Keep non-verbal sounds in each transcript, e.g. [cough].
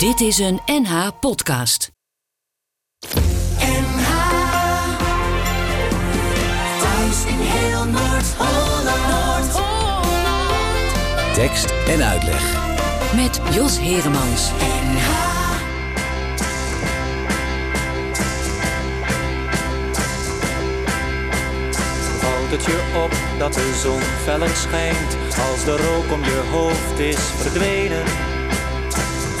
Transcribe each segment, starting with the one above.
Dit is een NH podcast. NH Thuis in heel Noord-Holland. Tekst en uitleg. Met Jos Heremans. NH het je op dat de zon feller schijnt als de rook om je hoofd is verdwenen?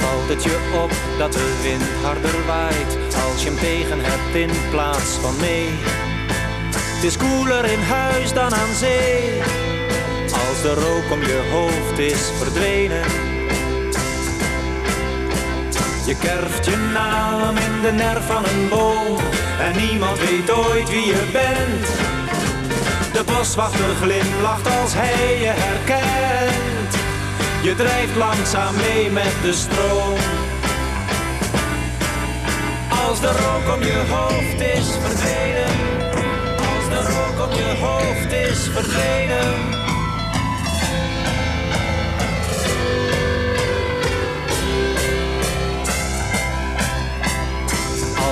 Valt het je op dat de wind harder waait als je hem tegen hebt in plaats van mee? Het is koeler in huis dan aan zee als de rook om je hoofd is verdwenen. Je kerft je naam in de nerf van een boom en niemand weet ooit wie je bent. De boswachter glimlacht als hij je herkent. Je drijft langzaam mee met de stroom. Als de rook om je hoofd is verdwenen. Als de rook om je hoofd is verdwenen.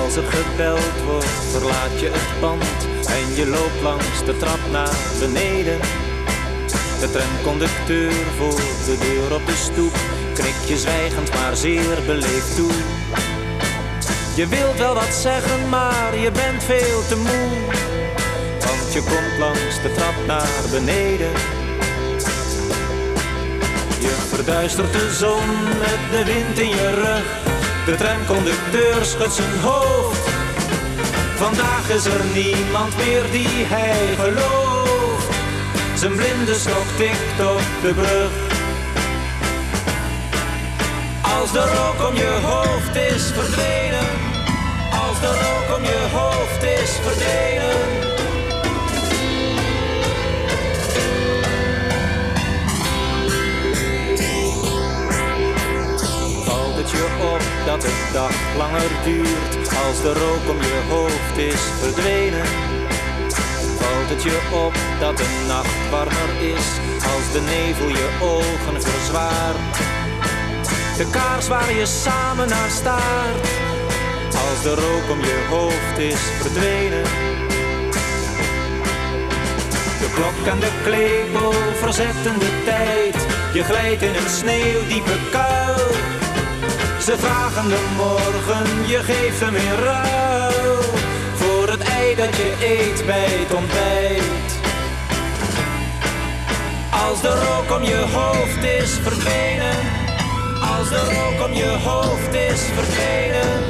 Als er gebeld wordt, verlaat je het pand en je loopt langs de trap naar beneden. De tramconducteur voor de deur op de stoep knikt je zwijgend maar zeer beleefd toe. Je wilt wel wat zeggen, maar je bent veel te moe. Want je komt langs de trap naar beneden. Je verduistert de zon met de wind in je rug. De tramconducteur schudt zijn hoofd. Vandaag is er niemand meer die hij gelooft. Zijn blinde stok tikt op de brug. Als de rook om je hoofd is verdwenen. Als de rook om je hoofd is verdwenen. Je op dat de dag langer duurt als de rook om je hoofd is verdwenen? Valt het je op dat de nacht warmer is als de nevel je ogen verzwaart? De kaars waar je samen naar staart als de rook om je hoofd is verdwenen? De klok en de klepel verzetten de tijd. Je glijdt in een sneeuwdiepe kuil. Ze vragen de morgen, je geeft hem in ruil. Het ei dat je eet bij het ontbijt. Als de rook om je hoofd is verdwenen. Als de rook om je hoofd is verdwenen.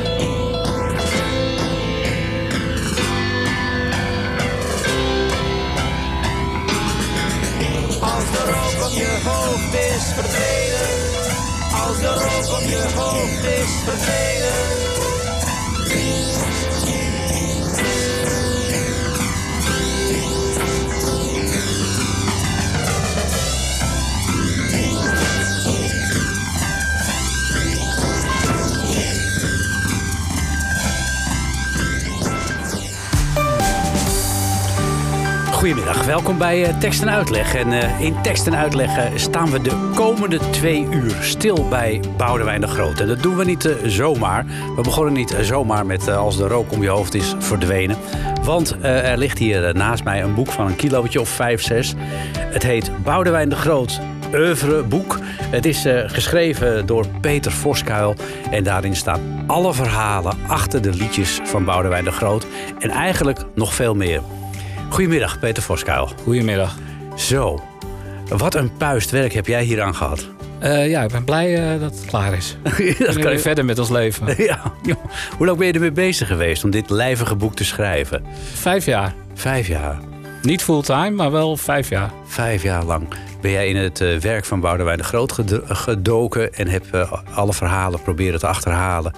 Als de rook om je hoofd is verdwenen. Als de rook om je hoofd is verdwenen. Goedemiddag, welkom bij eh, Tekst en Uitleg. En eh, in Tekst en Uitleg eh, staan we de komende twee uur stil bij Boudewijn de Groot. En dat doen we niet zomaar. We begonnen niet zomaar met als de rook om je hoofd is verdwenen. Want er ligt hier naast mij een boek van een kilootje of vijf, zes. Het heet Boudewijn de Groot, oeuvreboek. Het is geschreven door Peter Voskuil. En daarin staan alle verhalen achter de liedjes van Boudewijn de Groot. En eigenlijk nog veel meer. Goedemiddag, Peter Voskuil. Goedemiddag. Zo, wat een puist werk heb jij hier aan gehad. Eh, ja, ik ben blij eh, dat het klaar is. [laughs] dat kan kunnen je... verder met ons leven. [laughs] Ja, hoe lang ben je ermee bezig geweest om dit lijvige boek te schrijven? Vijf jaar. Vijf jaar. Niet fulltime, maar wel vijf jaar. Vijf jaar lang ben jij in het eh, werk van Boudewijn de Groot ged- gedoken... en heb alle verhalen proberen te achterhalen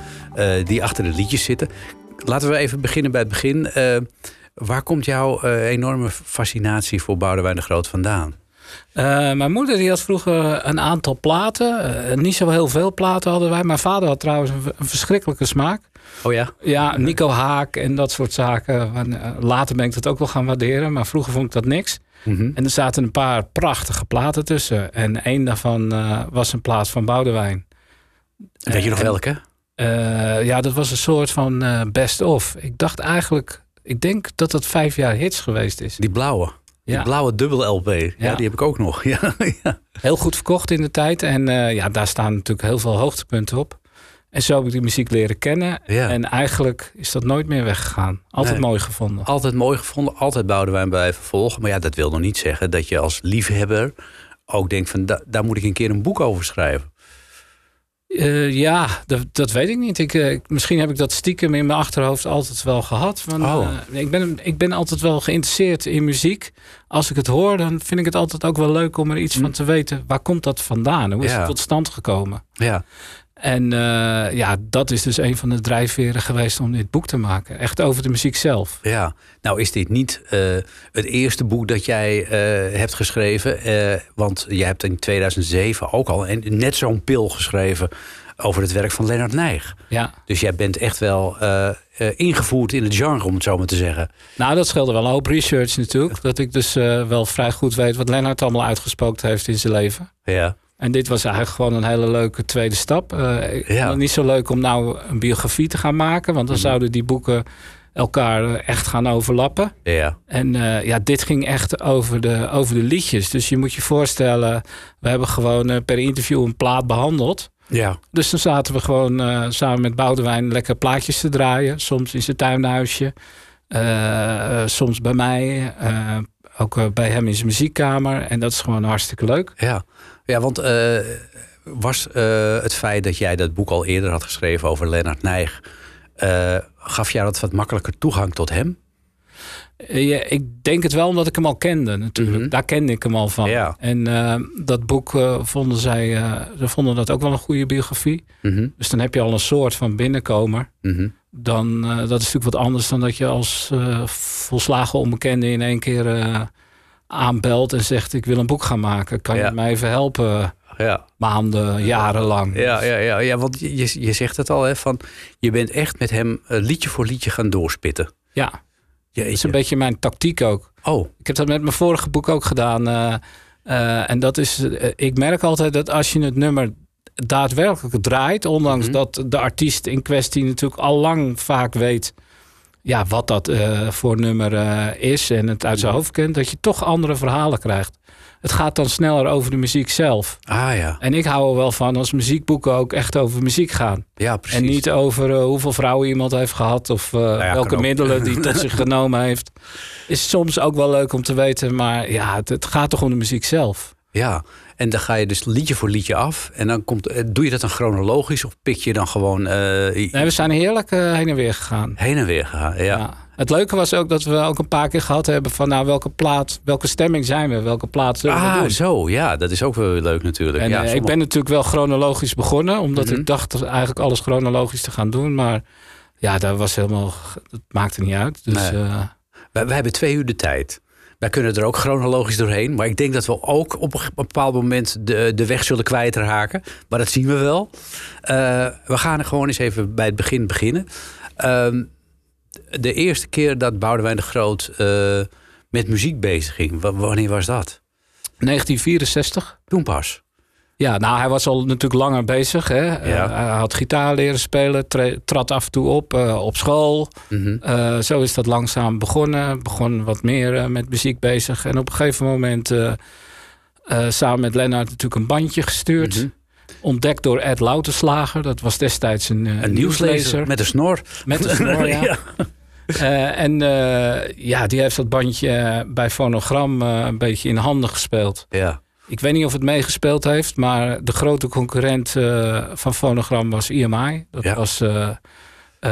die achter de liedjes zitten. Laten we even beginnen bij het begin. Waar komt jouw eh, enorme fascinatie voor Boudewijn de Groot vandaan? Eh, mijn moeder die had vroeger een aantal platen. Eh, niet zo heel veel platen hadden wij. Mijn vader had trouwens een, een verschrikkelijke smaak. Oh ja? Ja, Nico Haak en dat soort zaken. Later ben ik dat ook wel gaan waarderen. Maar vroeger vond ik dat niks. Mhm. En er zaten een paar prachtige platen tussen. En één daarvan was een plaat van Boudewijn. Weet je nog welke? Ja, dat was een soort van best-of. Ik dacht eigenlijk, ik denk dat dat vijf jaar hits geweest is. Die blauwe. Die Ja. blauwe dubbel LP. Ja. Ja. die heb ik ook nog. [laughs] Ja, ja. Heel goed verkocht in de tijd. En eh, ja, daar staan natuurlijk heel veel hoogtepunten op. En zo heb ik die muziek leren kennen. En eigenlijk is dat nooit meer weggegaan. Altijd Nee. mooi gevonden. Altijd mooi gevonden. Altijd Boudewijn blijven volgen. Maar ja, dat wil nog niet zeggen dat je als liefhebber ook denkt van... da- daar moet ik een keer een boek over schrijven. Eh, ja, dat, dat weet ik niet. Ik, eh, misschien heb ik dat stiekem in mijn achterhoofd altijd wel gehad. Van, Oh. eh, ik, ben, ik ben altijd wel geïnteresseerd in muziek. Als ik het hoor, dan vind ik het altijd ook wel leuk om er iets van te weten. Waar komt dat vandaan? Hoe is Ja. het tot stand gekomen? Ja, En eh, ja, dat is dus een van de drijfveren geweest om dit boek te maken. Echt over de muziek zelf. ja. Nou is dit niet eh, het eerste boek dat jij eh, hebt geschreven. want je hebt in 2007 ook al net zo'n pil geschreven... over het werk van Leonard Nijg. Ja. Dus jij bent echt wel ingevoerd in het genre, om het zo maar te zeggen. Nou, dat scheelde wel een hoop research natuurlijk. Dat ik dus wel vrij goed weet wat Lennart allemaal uitgespookt heeft in zijn leven. Ja, En dit was eigenlijk gewoon een hele leuke tweede stap. Ik Ja. niet zo leuk om nou een biografie te gaan maken. Want dan Mhm. zouden die boeken elkaar echt gaan overlappen. ja, En eh, ja, dit ging echt over de, over de liedjes. Dus je moet je voorstellen, we hebben gewoon eh, per interview een plaat behandeld. ja. Dus dan zaten we gewoon samen met Boudewijn lekker plaatjes te draaien. Soms in zijn tuinhuisje. soms bij mij. ook bij hem in zijn muziekkamer. En dat is gewoon hartstikke leuk. Ja, ja want eh, was eh, het feit dat jij dat boek al eerder had geschreven over Lennart Nijg... eh, gaf jou dat wat makkelijker toegang tot hem? Ja, ik denk het wel omdat ik hem al kende natuurlijk. Mhm. Daar kende ik hem al van. Ja. En dat boek vonden zij... ze vonden dat ook wel een goede biografie. Mhm, Dus dan heb je al een soort van binnenkomer. mhm. Dan, dat is natuurlijk wat anders dan dat je als volslagen onbekende in één keer aanbelt en zegt ik wil een boek gaan maken. Kan Ja. je mij even helpen? Ja, Maanden, jarenlang. ja, ja, ja, ja, want je, je- zegt het al, hè, van, je bent echt met hem eh, liedje voor liedje gaan doorspitten. Ja, dat is Jeetje. een beetje mijn tactiek ook. Oh, Ik heb dat met mijn vorige boek ook gedaan. eh, eh, en dat is, ik merk altijd dat als je het nummer daadwerkelijk draait, ondanks Mhm. dat de artiest in kwestie natuurlijk al lang vaak weet ja, wat dat eh, voor nummer eh, is en het uit zijn hoofd kent, dat je toch andere verhalen krijgt. Het gaat dan sneller over de muziek zelf. ah ja, En ik hou er wel van als muziekboeken ook echt over muziek gaan. ja precies. En niet over eh, hoeveel vrouwen iemand heeft gehad of ja, welke middelen die [laughs] tot zich genomen heeft. Is soms ook wel leuk om te weten, maar ja, het, het gaat toch om de muziek zelf. Ja, en dan ga je dus liedje voor liedje af. En dan komt, eh, doe je dat dan chronologisch of pik je dan gewoon eh, Nee, we zijn heerlijk eh, heen en weer gegaan. heen en weer gegaan? Ja. Ja. Het leuke was ook dat we ook een paar keer gehad hebben van nou, welke plaat, welke stemming zijn we, welke plaat zullen we Ah, doen. zo, ja, dat is ook wel weer leuk natuurlijk. En ja, ik ben natuurlijk wel chronologisch begonnen, omdat Mhm. ik dacht eigenlijk alles chronologisch te gaan doen. Maar ja, dat was helemaal, dat maakte niet uit. Dus Nee. wij hebben twee uur de tijd. Wij kunnen er ook chronologisch doorheen. Maar ik denk dat we ook op een bepaald moment de, de weg zullen kwijtraken. Maar dat zien we wel. Eh, we gaan er gewoon eens even bij het begin beginnen. Ehm, de eerste keer dat Boudewijn de Groot eh, met muziek bezig ging. wa- wanneer was dat? 1964. Toen pas. Ja, nou, hij was al natuurlijk langer bezig. Hè? Ja. Eh, hij had gitaar leren spelen, trad af en toe op eh, op school. Mhm. Eh, zo is dat langzaam begonnen. Begon wat meer met muziek bezig. En op een gegeven moment samen met Lennart natuurlijk een bandje gestuurd. Mhm. Ontdekt door Ed Loutenslager. Dat was destijds een, Een nieuwslezer met een snor. Met een snor, [laughs] ja. Ja. En ja, die heeft dat bandje bij Fonogram een beetje in handen gespeeld. Ja. Ik weet niet of het meegespeeld heeft, maar de grote concurrent eh, van Fonogram was IMI. Dat Ja. was eh, eh,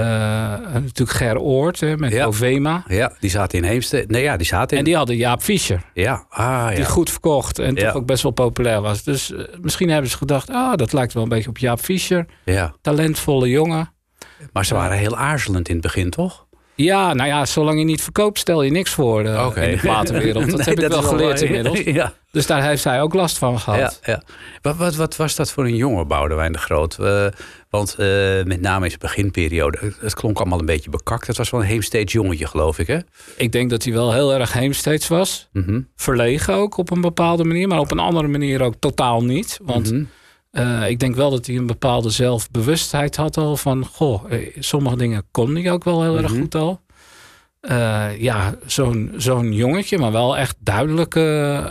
natuurlijk Ger Oort hè, met Ja. Ovema. ja, die zaten in Heemstede. Nee, ja, die zaten in... En die hadden Jaap Fischer, Ja, ah die ja. goed verkocht en toch ook best wel populair was. Dus misschien hebben ze gedacht, ah, dat lijkt wel een beetje op Jaap Fischer. ja. Talentvolle jongen. Maar ze waren heel aarzelend in het begin, toch? Ja, nou ja, zolang je niet verkoopt, stel je niks voor Oké. in de platenwereld. [laughs] Dat Nee, heb ik wel geleerd inmiddels. [laughs] Ja, Dus daar heeft hij ook last van gehad. ja, ja. Wat, wat, wat was dat voor een jongen, Boudewijn de Groot? Eh, want eh, met name in zijn beginperiode, het- het klonk allemaal een beetje bekakt. Het was wel een heemsteeds jongetje, geloof ik, hè? Ik denk dat hij wel heel erg heemsteeds was. Mhm, Verlegen ook op een bepaalde manier, maar op een andere manier ook totaal niet. Want mhm. Eh, ik denk wel dat hij een bepaalde zelfbewustheid had al van... goh, eh, sommige dingen kon hij ook wel heel erg Mhm. goed al. Eh, ja, zo'n zo'n jongetje, maar wel echt duidelijk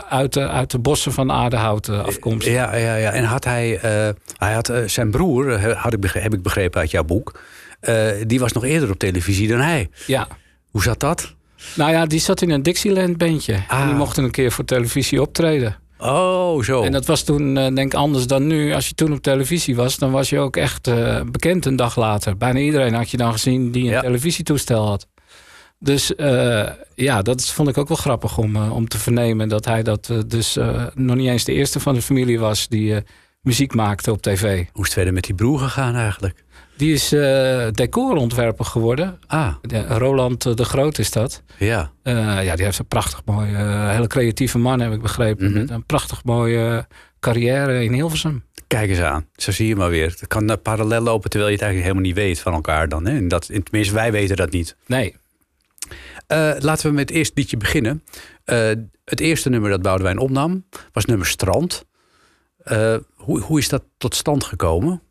uit, de, uit de bossen van Aardehout eh, afkomstig. Ja, ja, ja. En had hij, hij had zijn broer, had ik heb ik begrepen uit jouw boek, die was nog eerder op televisie dan hij. ja. Hoe zat dat? Nou ja, die zat in een Dixieland bandje. Ah. En die mochten een keer voor televisie optreden. Oh, zo. En dat was toen, eh, denk ik, anders dan nu. Als je toen op televisie was, dan was je ook echt eh, bekend een dag later. Bijna iedereen had je dan gezien die een Ja. televisietoestel had. Dus eh, ja, dat vond ik ook wel grappig om, om te vernemen. Dat hij dat dus nog niet eens de eerste van de familie was die muziek maakte op tv. Hoe is het verder met die broer gegaan eigenlijk? Die is eh, decorontwerper geworden. Ah, Ja, Roland eh, de Groot is dat. ja. Eh, ja, die heeft een prachtig mooie, hele creatieve man, heb ik begrepen. Mhm. Met een prachtig mooie carrière in Hilversum. Kijk eens aan. Zo zie je maar weer. Het kan parallel lopen terwijl je het eigenlijk helemaal niet weet van elkaar dan. Hè? En dat, tenminste, wij weten dat niet. Nee, laten we met het eerste liedje beginnen. Het eerste nummer dat Boudewijn opnam was nummer Strand. Hoe, hoe is dat tot stand gekomen?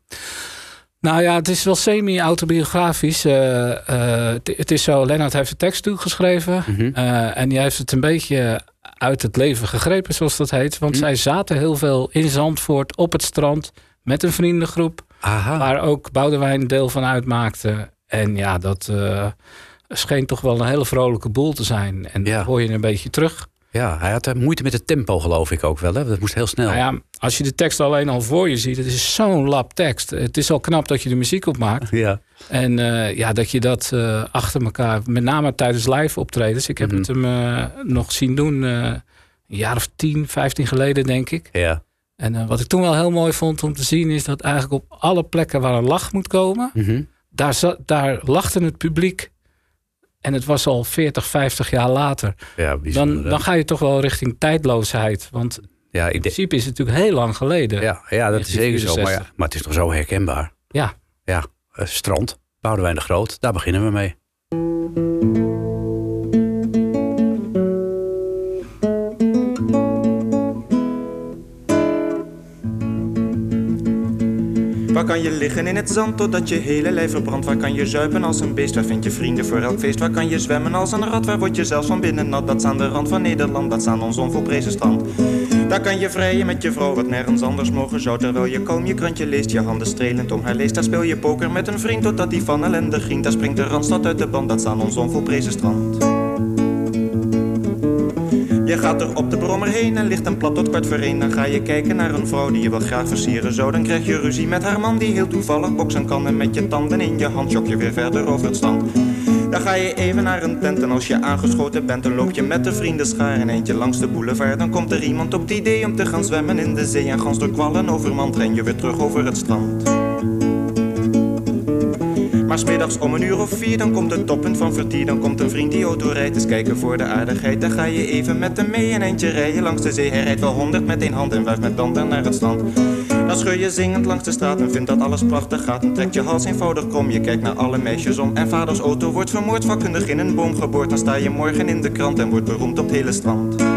Nou ja, het is wel semi-autobiografisch. Eh, eh, het, is zo, Lennart heeft de tekst toegeschreven. Eh, en die heeft het een beetje uit het leven gegrepen, zoals dat heet. Want Mhm. zij zaten heel veel in Zandvoort op het strand met een vriendengroep. Aha. Waar ook Boudewijn deel van uitmaakte. En ja, dat scheen toch wel een hele vrolijke boel te zijn. En Ja. dat hoor je een beetje terug. Ja, hij had eh, moeite met het tempo geloof ik ook wel. Hè? Dat moest heel snel. Nou ja, als je de tekst alleen al voor je ziet, het is zo'n lap tekst. Het is al knap dat je de muziek opmaakt. [laughs] ja. En eh, ja, dat je dat eh, achter elkaar, met name tijdens live optredens. Ik heb Mhm. het hem nog zien doen, een jaar of 10, 15 geleden denk ik. ja. En wat ik toen wel heel mooi vond om te zien, is dat eigenlijk op alle plekken waar een lach moet komen, Mhm. daar, daar lachte het publiek. En het was al 40, 50 jaar later. ja. Dan, dan ga je toch wel richting tijdloosheid. Want in ja, denk- principe is het natuurlijk heel lang geleden. ja, ja, dat is zeker zo. Maar, ja, 1964. maar het is toch zo herkenbaar. Ja. Ja, eh, strand, Boudewijn de Groot, daar beginnen we mee. Waar kan je liggen in het zand totdat je hele lijf verbrandt? Waar kan je zuipen als een beest? Waar vind je vrienden voor elk feest? Waar kan je zwemmen als een rat? Waar word je zelfs van binnen nat? Dat is aan de rand van Nederland, dat is aan ons onvolprezen strand. Daar kan je vrijen met je vrouw, wat nergens anders mogen zou. Terwijl je kalm je krantje leest, je handen strelend om haar leest. Daar speel je poker met een vriend totdat die van ellende grient. Daar springt de randstad uit de band, dat is aan ons onvolprezen strand. Je gaat er op de brommer heen en ligt een plat tot kwart voor één. Dan ga je kijken naar een vrouw die je wel graag versieren zou. Dan krijg je ruzie met haar man die heel toevallig boksen kan. En met je tanden in je hand jok je weer verder over het strand. Dan ga je even naar een tent en als je aangeschoten bent... dan loop je met de vrienden schaar een eentje langs de boulevard. Dan komt er iemand op het idee om te gaan zwemmen in de zee... en gans door kwallen overmand ren je weer terug over het strand. Maar smiddags om een uur of vier, dan komt het toppunt van vertier. Dan komt een vriend die auto rijdt, eens kijken voor de aardigheid. Dan ga je even met hem mee een eindje rijden langs de zee. Hij rijdt wel honderd met één hand en wuift met tanden naar het strand. Dan scheur je zingend langs de straat en vindt dat alles prachtig gaat. Dan trekt je hals eenvoudig krom, je kijkt naar alle meisjes om. En vaders auto wordt vermoord, vakkundig in een boom geboord. Dan sta je morgen in de krant en wordt beroemd op het hele strand.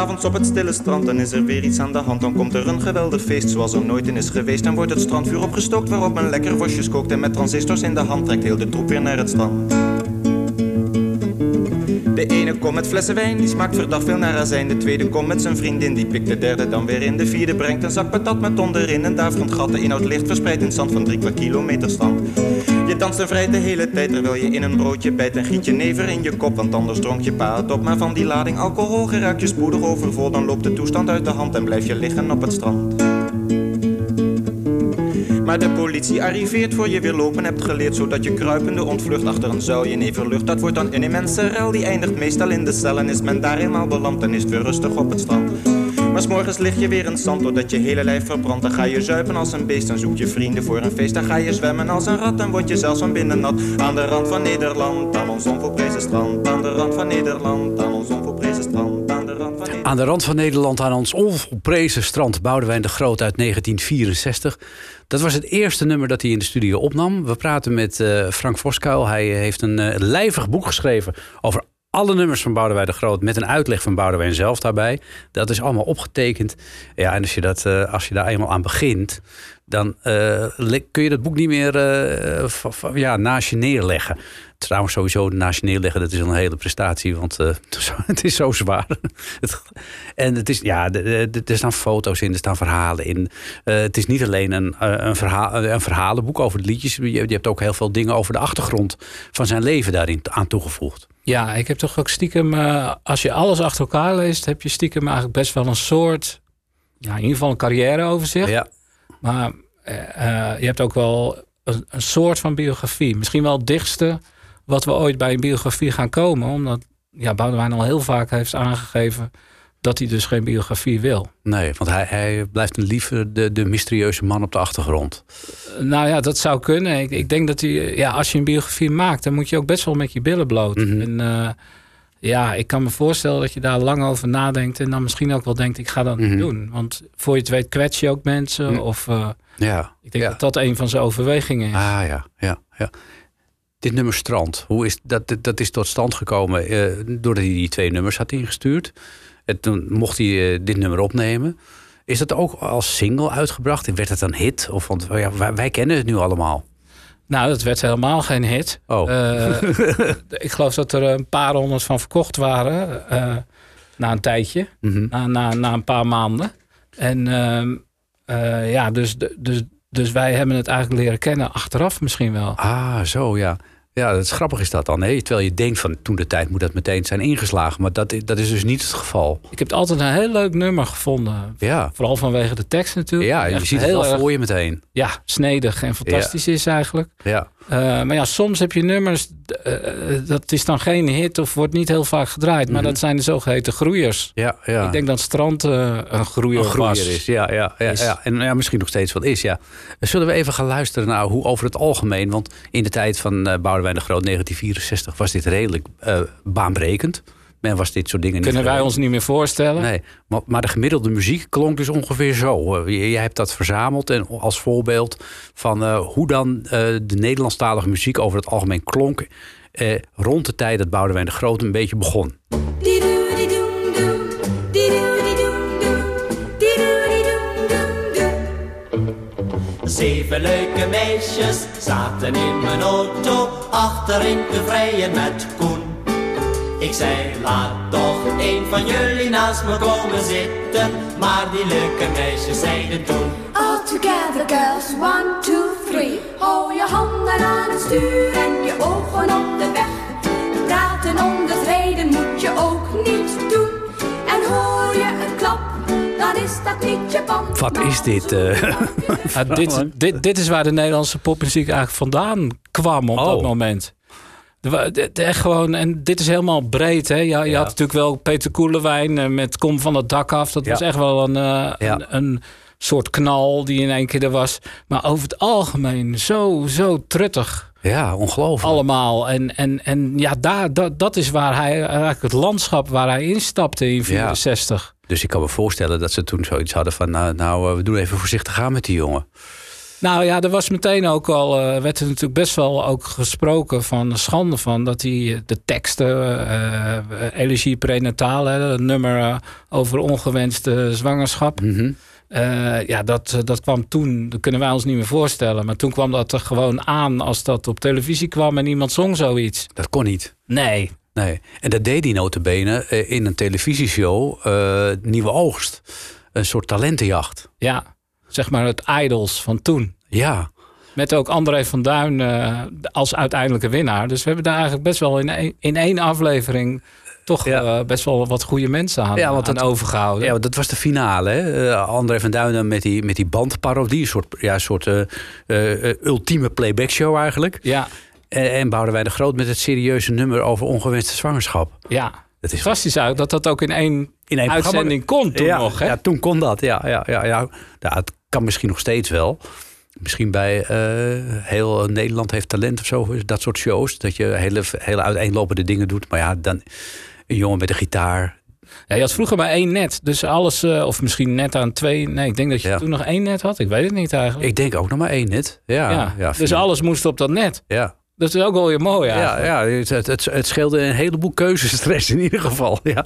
S'avonds op het stille strand, dan is er weer iets aan de hand. Dan komt er een geweldig feest zoals er nooit in is geweest. Dan wordt het strandvuur opgestookt waarop men lekker worstjes kookt. En met transistors in de hand trekt heel de troep weer naar het strand. De ene komt met flessen wijn, die smaakt verdacht veel naar azijn. De tweede komt met zijn vriendin, die pikt de derde dan weer in. De vierde brengt een zak patat met onderin. En daar gat de inhoud licht verspreid in zand van drie kwart kilometer strand. Je danst en vrijt de hele tijd terwijl je in een broodje bijt. En giet je never in je kop, want anders dronk je pa op. Maar van die lading alcohol geraakt je spoedig overvol. Dan loopt de toestand uit de hand en blijf je liggen op het strand. Maar de politie arriveert voor je weer lopen hebt geleerd Zodat je kruipende ontvlucht achter een zuilje in everlucht Dat wordt dan een immense rel, die eindigt meestal in de cel En is men daar eenmaal beland, dan is het weer rustig op het strand maar s'morgens lig je weer in het zand doordat je hele lijf verbrandt Dan ga je zuipen als een beest, dan zoek je vrienden voor een feest Dan ga je zwemmen als een rat, dan word je zelfs van binnen nat Aan de rand van Nederland, aan ons onvolprezen strand Aan de rand van Nederland, aan ons onvolprezen strand Aan de rand van Nederland Aan de rand van Nederland, aan ons onvolprezen strand Boudewijn de Groot uit 1964. Dat was het eerste nummer dat hij in de studio opnam. We praten met eh, Frank Voskuil. Hij heeft een uh, lijvig boek geschreven over alle nummers van Boudewijn de Groot met een uitleg van Boudewijn zelf daarbij. Dat is allemaal opgetekend. Ja, en als je, dat, uh, als je daar eenmaal aan begint, dan uh, kun je dat boek niet meer uh, ja, naast je neerleggen. Trouwens, sowieso naast je neerleggen, dat is een hele prestatie, want [laughs] het is zo zwaar. [laughs] en het is, ja, er staan foto's in, er staan verhalen in. het is niet alleen een, verhaal, een verhalenboek over de liedjes. Je, je hebt ook heel veel dingen over de achtergrond van zijn leven daarin aan toegevoegd. Ja, ik heb toch ook stiekem, als je alles achter elkaar leest, heb je stiekem eigenlijk best wel een soort, ja, in ieder geval een carrièreoverzicht. Ja. Maar uh, je hebt ook wel een, een, soort van biografie. Misschien wel het dichtste wat we ooit bij een biografie gaan komen. Omdat ja, Boudewijn al heel vaak heeft aangegeven dat hij dus geen biografie wil. Nee, want hij, hij blijft een liever de, de mysterieuze man op de achtergrond. Uh, nou ja, dat zou kunnen. Ik, ik, denk dat hij, ja, als je een biografie maakt, dan moet je ook best wel met je billen bloot. Mm -hmm. En uh, ja, ik kan me voorstellen dat je daar lang over nadenkt en dan misschien ook wel denkt, ik ga dat mm -hmm. niet doen. Want voor je het weet kwets je ook mensen mm -hmm. of... Uh, ja, ik denk ja. dat dat een van zijn overwegingen is. Ah ja, ja, ja. Dit nummer Strand, hoe is dat, dat is tot stand gekomen uh, doordat hij die twee nummers had ingestuurd. En toen mocht hij uh, dit nummer opnemen. Is dat ook als single uitgebracht en werd het een hit? Of, want ja, wij, wij, kennen het nu allemaal. Nou, dat werd helemaal geen hit. Oh. Uh, [laughs] ik geloof dat er een paar honderd van verkocht waren na een tijdje, Mhm. mm -hmm. na, na, na een paar maanden. En ehm, ja, dus, dus, dus wij hebben het eigenlijk leren kennen achteraf misschien wel. Ah, zo ja. Ja, dat is grappig is dat dan. Hè? Terwijl je denkt van toen de tijd moet dat meteen zijn ingeslagen. Maar dat, dat is dus niet het geval. Ik heb altijd een heel leuk nummer gevonden. Ja. Vooral vanwege de tekst natuurlijk. Ja, je Echt ziet het wel voor je meteen. Ja, snedig en fantastisch ja. is eigenlijk. Ja. Uh, maar ja, soms heb je nummers, uh, dat is dan geen hit of wordt niet heel vaak gedraaid. Maar mm -hmm. dat zijn de zogeheten groeiers. Ja, ja. Ik denk dat Strand uh, een groeier, een groeier was. is. Ja, ja, ja, Is. ja. En ja, misschien nog steeds wat is, ja. Zullen we even gaan luisteren naar hoe over het algemeen... want in de tijd van Boudewijn de Groot, 1964... was dit redelijk baanbrekend. Men was dit soort dingen Kunnen niet wij ons niet meer voorstellen? Nee, maar, maar, de gemiddelde muziek klonk dus ongeveer zo. Jij hebt dat verzameld en als voorbeeld van uh, hoe dan uh, de Nederlandstalige muziek over het algemeen klonk... Uh, rond de tijd dat Boudewijn de Groot een beetje begon. Zeven leuke meisjes zaten in mijn auto, achterin te vrijen met Koen. Ik zei, laat toch een van jullie naast me komen zitten. Maar die leuke meisjes zeiden toen. All together girls, one, two, three. Hou je handen aan het stuur en je ogen op de weg. Praten om het rijden moet je ook niet doen. En hoor je een klap, dan is dat niet je band. Wat is dit? Uh? Ja, dit, dit, dit is waar de Nederlandse popmuziek eigenlijk vandaan kwam op Oh. dat moment. Echt gewoon, en dit is helemaal breed. Hè? Je, je Ja. had natuurlijk wel Peter Koelewijn eh, met Kom van het dak af. Dat Ja. was echt wel een, eh, Ja. een, een soort knal die in één keer er was. Maar over het algemeen zo, zo truttig Ja, ongelooflijk. allemaal. En, en, en ja, daar, dat, dat is waar hij eigenlijk het landschap waar hij instapte in 64. Dus ik kan me voorstellen dat ze toen zoiets hadden van... nou, nou eh, we doen even voorzichtig aan met die jongen. Nou ja, er was meteen ook al, eh, werd er natuurlijk best wel ook gesproken van schande van dat hij de teksten, eh elegie prenatale, dat nummer eh, over ongewenste zwangerschap. Mhm. Eh, ja, dat, dat kwam toen, dat kunnen wij ons niet meer voorstellen. Maar toen kwam dat er gewoon aan als dat op televisie kwam en iemand zong zoiets. Dat kon niet. Nee. Nee. En dat deed hij notabene eh, in een televisieshow, eh, Nieuwe Oogst. Een soort talentenjacht. Ja, zeg maar het Idols van toen. Ja, Met ook André van Duin eh, als uiteindelijke winnaar. Dus we hebben daar eigenlijk best wel in één, in één aflevering toch Ja. eh, best wel wat goede mensen aan, Ja, want aan dat- overgehouden. ja want dat was de finale. Hè? Eh, André van Duinen met die, met die bandparodie. Een soort, ja, soort ultieme playback show eigenlijk. ja, En, en Boudewijn de Groot met het serieuze nummer over ongewenste zwangerschap. ja. Dat is Fantastisch uit dat dat ook in één in één uitzending kon toen ja, nog. Hè? Ja, toen kon dat. Ja, ja, ja, ja. ja, het kan misschien nog steeds wel. Misschien bij eh, heel Nederland heeft talent of zo. Dat soort shows. Dat je hele, hele uiteenlopende dingen doet. Maar ja, dan een jongen met een gitaar. Ja, je had vroeger maar één net. Dus alles, eh, of misschien net aan twee. Nee, ik denk dat je Ja. toen nog één net had. Ik weet het niet eigenlijk. Ik denk ook nog maar één net. Ja, ja. ja, dus alles moest op dat net. Ja, Dat is ook wel weer mooi ja, eigenlijk. ja het, het, het, het scheelde een heleboel keuzestress in ieder geval. Ja.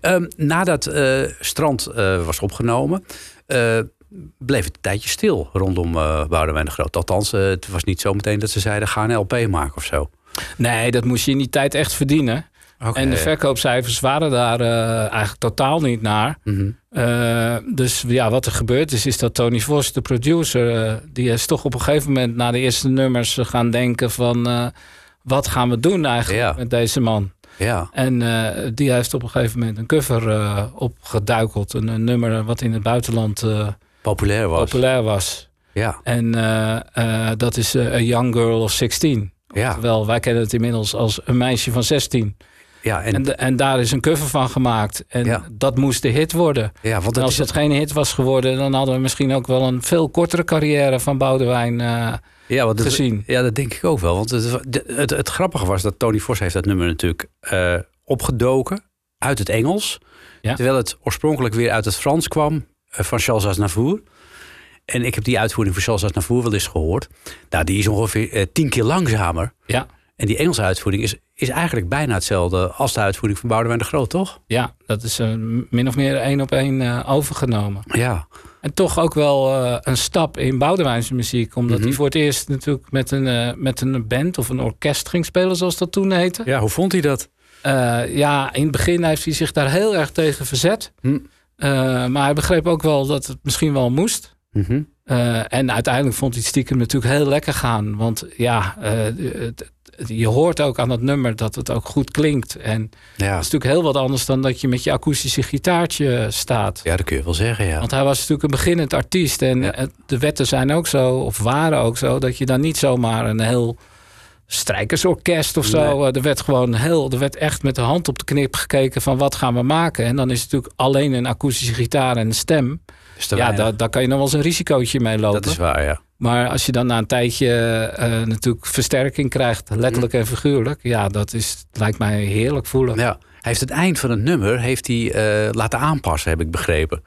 Ehm, nadat eh, Strand was opgenomen, bleef het een tijdje stil rondom eh Boudewijn de Groot. Althans, eh, het was niet zo meteen dat ze zeiden: ga een LP maken of zo. Nee, dat moest je in die tijd echt verdienen. Oké. En de verkoopcijfers waren daar eh, eigenlijk totaal niet naar. Mhm. Eh, dus ja, wat er gebeurd is, is dat Tony Vos, de producer, die is toch op een gegeven moment na de eerste nummers gaan denken van wat gaan we doen eigenlijk met deze man? Ja, En die heeft op een gegeven moment een cover opgeduikeld. Een, een nummer wat in het buitenland populair was. populair was. Ja, En eh, eh, dat is eh, A Young Girl of 16. ja, Terwijl wij kennen het inmiddels als een meisje van 16. ja, en, En, de- en daar is een cover van gemaakt. En Ja. dat moest de hit worden. ja want En als het geen hit was geworden, dan hadden we misschien ook wel een veel kortere carrière van Boudewijn eh, ja, want gezien. Ja, dat denk ik ook wel. Want het, het, het, het grappige was dat Tony Vos heeft dat nummer natuurlijk eh, opgedoken uit het Engels. Ja. Terwijl het oorspronkelijk weer uit het Frans kwam eh, van Charles Aznavour. En ik heb die uitvoering van Charles Aznavour wel eens gehoord. Nou, die is ongeveer eh, tien keer langzamer. Ja, En die Engelse uitvoering is, is eigenlijk bijna hetzelfde als de uitvoering van Boudewijn de Groot, toch? ja, dat is eh, min of meer één op één eh, overgenomen. Ja, En toch ook wel eh, een stap in Boudewijnse muziek. Omdat Mhm. hij voor het eerst natuurlijk met een, eh, met een band of een orkest ging spelen, zoals dat toen heette. ja hoe vond hij dat? Eh, ja, in het begin heeft hij zich daar heel erg tegen verzet. Hm. Eh, maar hij begreep ook wel dat het misschien wel moest. Mhm. Eh, en uiteindelijk vond hij het stiekem natuurlijk heel lekker gaan. Want ja, eh, het- het- je hoort ook aan dat nummer dat het ook goed klinkt. En Ja. dat is natuurlijk heel wat anders dan dat je met je akoestische gitaartje staat. ja, dat kun je wel zeggen, ja. Want hij was natuurlijk een beginnend artiest. En Ja. de wetten zijn ook zo, of waren ook zo, dat je dan niet zomaar een heel strijkersorkest of zo. Nee. eh, Er werd gewoon heel, er werd echt met de hand op de knip gekeken van wat gaan we maken. En dan is het natuurlijk alleen een akoestische gitaar en een stem. Is Ja, daar, daar kan je nog wel eens een risicootje mee lopen. dat is waar, ja. Maar als je dan na een tijdje eh, natuurlijk versterking krijgt, letterlijk en figuurlijk, ja, dat is, lijkt mij heerlijk voelen. Ja. Ja, hij heeft het eind van het nummer heeft hij, eh, laten aanpassen, heb ik begrepen.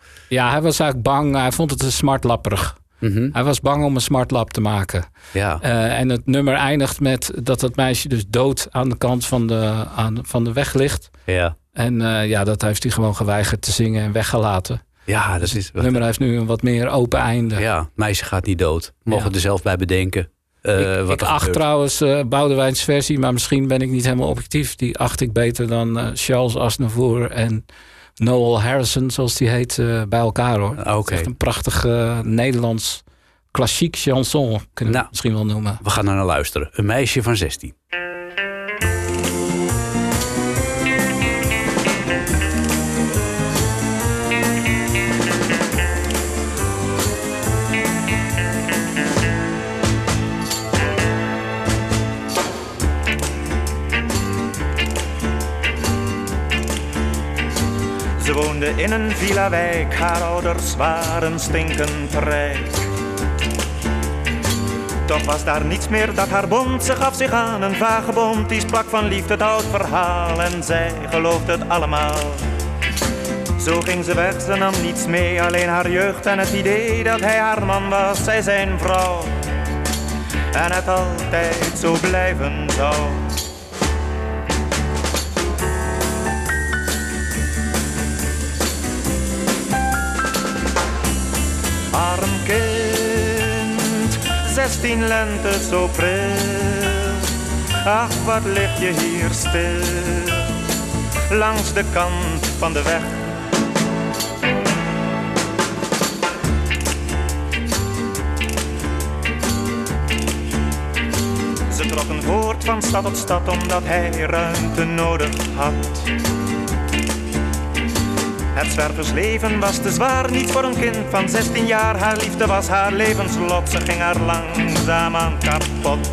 hij was eigenlijk bang, hij vond het een smartlapperig. Mhm. Hij was bang om een smartlap te maken. Ja, Eh, en het nummer eindigt met dat het meisje dus dood aan de kant van de, aan, van de weg ligt. ja. En eh, ja, dat heeft hij gewoon geweigerd te zingen en weggelaten. ja, dat is... Het nummer heeft nu een wat meer open einde. Ja, meisje gaat niet dood. Mogen Ja. er zelf bij bedenken. eh, ik wat ik acht trouwens eh Boudewijns versie, maar misschien ben ik niet helemaal objectief. Die acht ik beter dan eh, Charles Aznavour en Noel Harrison, zoals die heet, eh, bij elkaar hoor. Ah, Oké, echt een prachtig eh, Nederlands klassiek chanson, kunnen we Nou. het misschien wel noemen. we gaan er naar luisteren. Een meisje van 16. In een villa-wijk, haar ouders waren stinkend rijk. Toch was daar niets meer dat haar bond, ze gaf zich aan een vagebond. Die sprak van liefde het oud verhaal en zij geloofde het allemaal. Zo ging ze weg, ze nam niets mee, alleen haar jeugd en het idee dat hij haar man was, zij zijn vrouw. En het altijd zo blijven zou. Zestien lente zo pril. Ach, wat lig je hier stil, langs de kant van de weg. Ze trokken voort van stad tot stad omdat hij ruimte nodig had. Het zwerversleven was te zwaar, niet voor een kind van 16 jaar. Haar liefde was haar levenslot, ze ging haar langzaam aan kapot.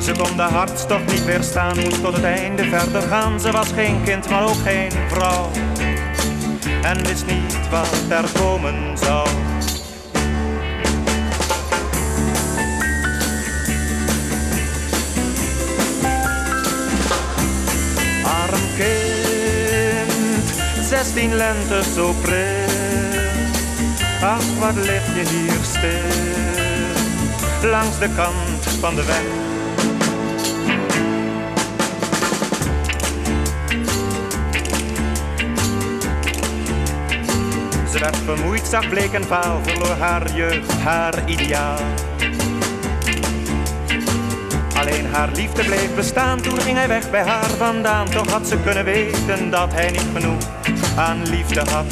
Ze kon de hartstocht niet weerstaan, moest tot het einde verder gaan. Ze was geen kind, maar ook geen vrouw. En wist niet wat er komen zou. Zestien lente zo pril. Ach, wat lig je hier stil, langs de kant van de weg. Ze werd vermoeid, zag bleek en vaal, verloor haar jeugd, haar ideaal. Alleen haar liefde bleef bestaan, toen ging hij weg bij haar vandaan. Toch had ze kunnen weten dat hij niet genoeg aan liefde had.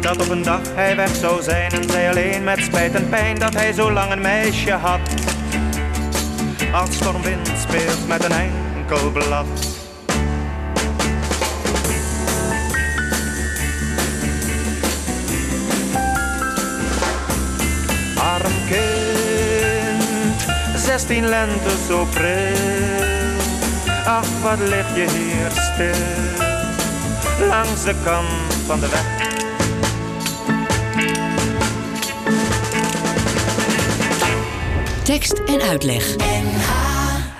Dat op een dag hij weg zou zijn en zij alleen met spijt en pijn dat hij zo lang een meisje had. Als stormwind speelt met een enkel blad. Arm kind, zestien lente zo pril. Ach, wat lig je hier stil, langs de kant van de weg. Tekst en uitleg.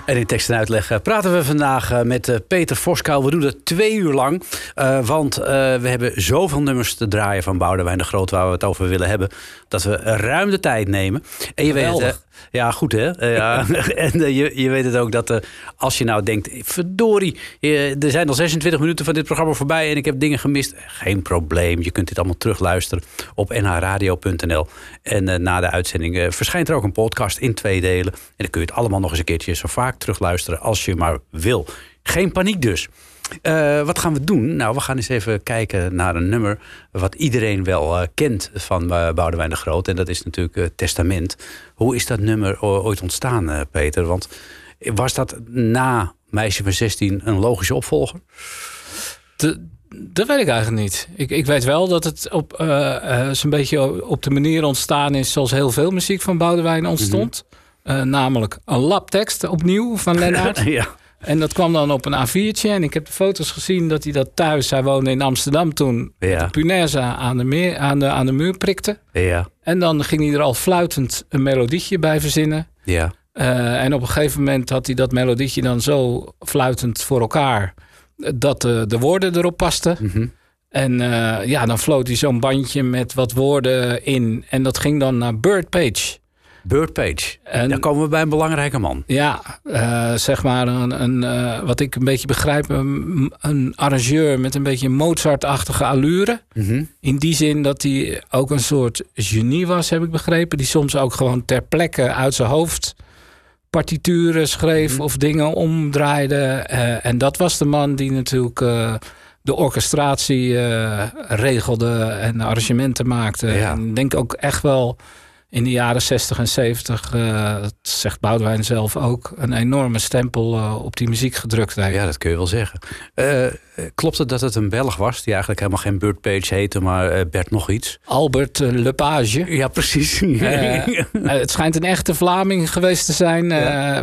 En in tekst en uitleg eh, praten we vandaag eh, met eh, Peter Voskuil. We doen dat twee uur lang. eh, want eh, we hebben zoveel nummers te draaien van Boudewijn de Groot... waar we het over willen hebben, dat we ruim de tijd nemen. En je weet het, Geweldig. hè? Ja, goed hè? Eh, ja. [laughs] en eh, je, je weet het ook dat eh, als je nou denkt... verdorie, er zijn al 26 minuten van dit programma voorbij... en ik heb dingen gemist. Geen probleem, je kunt dit allemaal terugluisteren op nhradio.nl. En na de uitzending verschijnt er ook een podcast in twee delen. En dan kun je het allemaal nog eens een keertje zo vaak terugluisteren als je maar wil. Geen paniek dus. Eh, wat gaan we doen? Nou, we gaan eens even kijken naar een nummer wat iedereen wel eh, kent van eh, Boudewijn de Groot. En dat is natuurlijk Testament. Hoe is dat nummer ooit ontstaan, Peter? Want was dat na Meisje van 16 een logische opvolger? De- dat weet ik eigenlijk niet. Ik, ik weet wel dat het op zo'n beetje op de manier ontstaan is zoals heel veel muziek van Boudewijn ontstond. Eh, namelijk een labtekst opnieuw van Lennart. [laughs] ja. En dat kwam dan op een A4'tje. En ik heb de foto's gezien dat hij dat thuis, hij woonde in Amsterdam toen, Ja. de punaise aan de, meer, aan, de, aan de muur prikte. Ja. En dan ging hij er al fluitend een melodietje bij verzinnen. Ja. Eh, en op een gegeven moment had hij dat melodietje dan zo fluitend voor elkaar dat de, de woorden erop pasten. Mhm. En eh, ja, dan floot hij zo'n bandje met wat woorden in. En dat ging dan naar Bird Page. Bird Page. En- Dan komen we bij een belangrijke man. Ja, eh, zeg maar een, een eh, wat ik een beetje begrijp, een, een arrangeur met een beetje Mozart-achtige allure. Mhm. In die zin dat hij ook een soort genie was, heb ik begrepen. Die soms ook gewoon ter plekke uit zijn hoofd partituren schreef Mhm. of dingen omdraaide. Eh, en dat was de man die natuurlijk de orchestratie regelde en de arrangementen maakte. Ja. En ik denk ook echt wel in de jaren 60 en 70, eh, dat zegt Boudewijn zelf ook, een enorme stempel eh, op die muziek gedrukt heeft. Ja, dat kun je wel zeggen. Eh, klopt het dat het een Belg was die eigenlijk helemaal geen Bird Page heette, maar Bert nog iets? Albert Lepage. Ja, precies. [laughs] Het schijnt een echte Vlaming geweest te zijn. eh,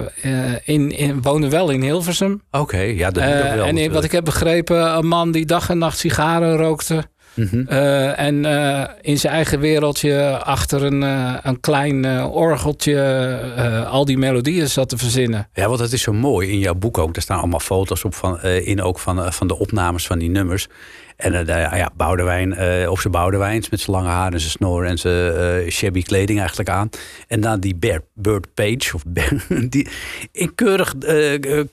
in, in, woonde wel in Hilversum. Oké, ja, dat wel. en in- wat ik heb begrepen, een man die dag en nacht sigaren rookte. Mhm. Eh, en eh, in zijn eigen wereldje achter een, eh, een klein orgeltje al die melodieën zat te verzinnen. Ja, want dat is zo mooi in jouw boek ook. Er staan allemaal foto's op van, in ook van, van de opnames van die nummers. En de- ja, Boudewijn, eh op zijn Boudewijns met zijn lange haar en zijn snor en zijn eh, shabby kleding eigenlijk aan. En dan die Bert, Bird Page, of Bert- [laughs] die, in keurig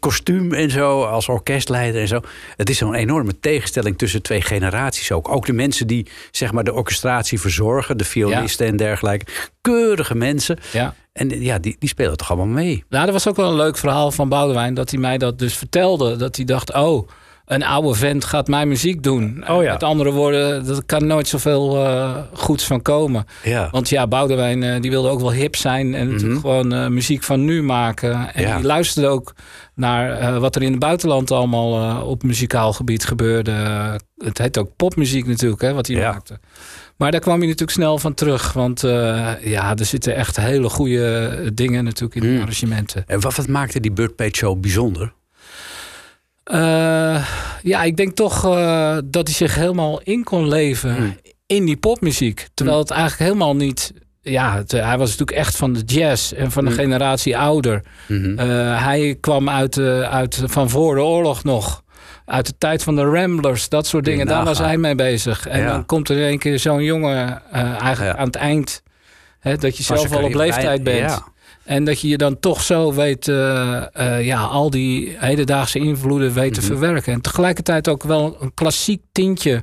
kostuum en zo, als orkestleider en zo. Het is zo'n enorme tegenstelling tussen twee generaties ook. Ook de mensen die zeg maar de orchestratie verzorgen, de violisten en dergelijke. Keurige mensen. Ja. En ja, die, die spelen toch allemaal mee. Nou, dat was ook wel een leuk verhaal van Boudewijn. Dat hij mij dat dus vertelde. Dat hij dacht, oh, een oude vent gaat mijn muziek doen. Oh ja. Met andere woorden, er kan nooit zoveel eh goeds van komen. Ja. Want ja, Boudewijn eh, die wilde ook wel hip zijn. En natuurlijk gewoon eh, muziek van nu maken. En Ja. die luisterde ook naar wat er in het buitenland allemaal op muzikaal gebied gebeurde. het heet ook popmuziek natuurlijk, hè, wat hij Ja. maakte. Maar daar kwam hij natuurlijk snel van terug. Want ja, er zitten echt hele goede dingen natuurlijk in de Mm. arrangementen. En wat, wat maakte die Bird Page zo bijzonder? Eh, ja, ik denk toch eh, dat hij zich helemaal in kon leven Hmm. in die popmuziek. Terwijl het eigenlijk helemaal niet... Ja, het, hij was natuurlijk echt van de jazz en van de Hmm. generatie ouder. Eh, hij kwam uit, uit van voor de oorlog nog. uit de tijd van de Ramblers, dat soort dingen. Daar was hij mee bezig. En Ja. dan komt er in één keer zo'n jongen eh, eigenlijk Ja. aan het eind. Hè, dat je zelf al op leeftijd bent. Ja. En dat je je dan toch zo weet, eh, eh, ja, al die hedendaagse invloeden weet te Mhm. verwerken. En tegelijkertijd ook wel een klassiek tintje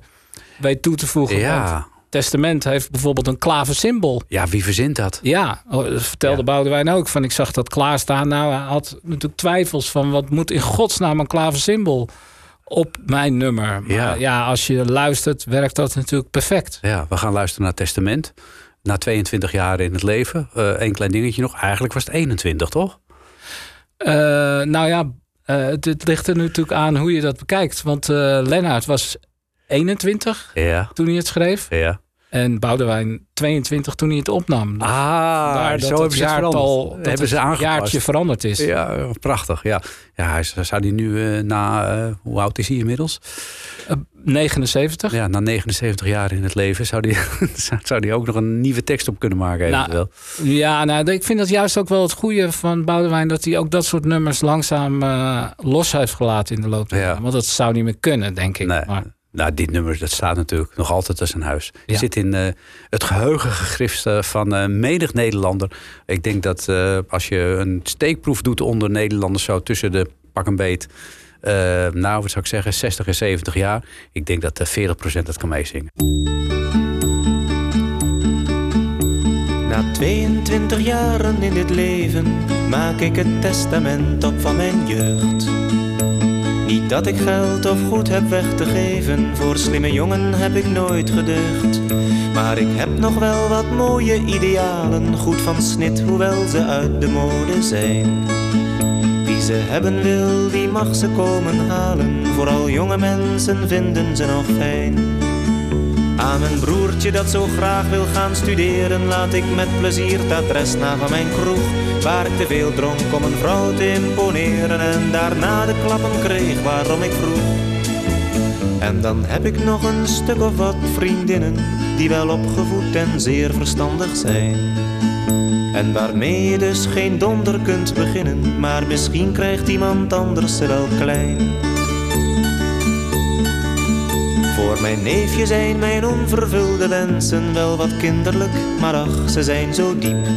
weet toe te voegen. Ja. Testament heeft bijvoorbeeld een klavensymbool. ja, wie verzint dat? Ja, oh, dat vertelde Ja. Boudewijn ook. Van ik zag dat klaarstaan. Nou, hij had natuurlijk twijfels van wat moet in godsnaam een klavensymbool op mijn nummer. Maar Ja. ja. als je luistert, werkt dat natuurlijk perfect. Ja, we gaan luisteren naar Testament. Na 22 jaar in het leven. Eén een klein dingetje nog. Eigenlijk was het 21, toch? Eh, nou ja, eh, het, het ligt er natuurlijk aan hoe je dat bekijkt. Want eh Lennart was 21 Ja, toen hij het schreef. ja. En Boudewijn 22 toen hij het opnam. Dus Ah, vandaar zo dat hebben ze jaartal, dat hebben het ze aangepast. jaartje veranderd is. Ja, prachtig. Ja, ja hij zou die nu eh, na, eh, hoe oud is hij inmiddels? Eh, 79. Ja, na 79 jaar in het leven zou die, [laughs] zou die ook nog een nieuwe tekst op kunnen maken. Nou, eventueel. Ja, nou, ik vind dat juist ook wel het goede van Boudewijn... dat hij ook dat soort nummers langzaam eh, los heeft gelaten in de loop der Ja. jaren. Want dat zou niet meer kunnen, denk ik. Nee. Maar, Nou, dit nummer dat staat natuurlijk nog altijd als een huis. Ja. Zit in eh, het geheugen gegrift eh, van eh, menig Nederlander. Ik denk dat eh, als je een steekproef doet onder Nederlanders... zo tussen de pak een beet... eh, nou, wat zou ik zeggen, 60 en 70 jaar. Ik denk dat eh 40% het kan meezingen. Na 22 jaren in dit leven maak ik het testament op van mijn jeugd. Niet dat ik geld of goed heb weg te geven, voor slimme jongen heb ik nooit gedeugd. Maar ik heb nog wel wat mooie idealen, goed van snit, hoewel ze uit de mode zijn. Wie ze hebben wil, die mag ze komen halen, vooral jonge mensen vinden ze nog fijn. Aan mijn broertje dat zo graag wil gaan studeren, laat ik met plezier het adres na van mijn kroeg. Waar ik te veel dronk om een vrouw te imponeren en daarna de klappen kreeg waarom ik vroeg. En dan heb ik nog een stuk of wat vriendinnen die wel opgevoed en zeer verstandig zijn. En waarmee je dus geen donder kunt beginnen, maar misschien krijgt iemand anders ze wel klein. Voor mijn neefje zijn mijn onvervulde wensen wel wat kinderlijk, maar ach, ze zijn zo diep.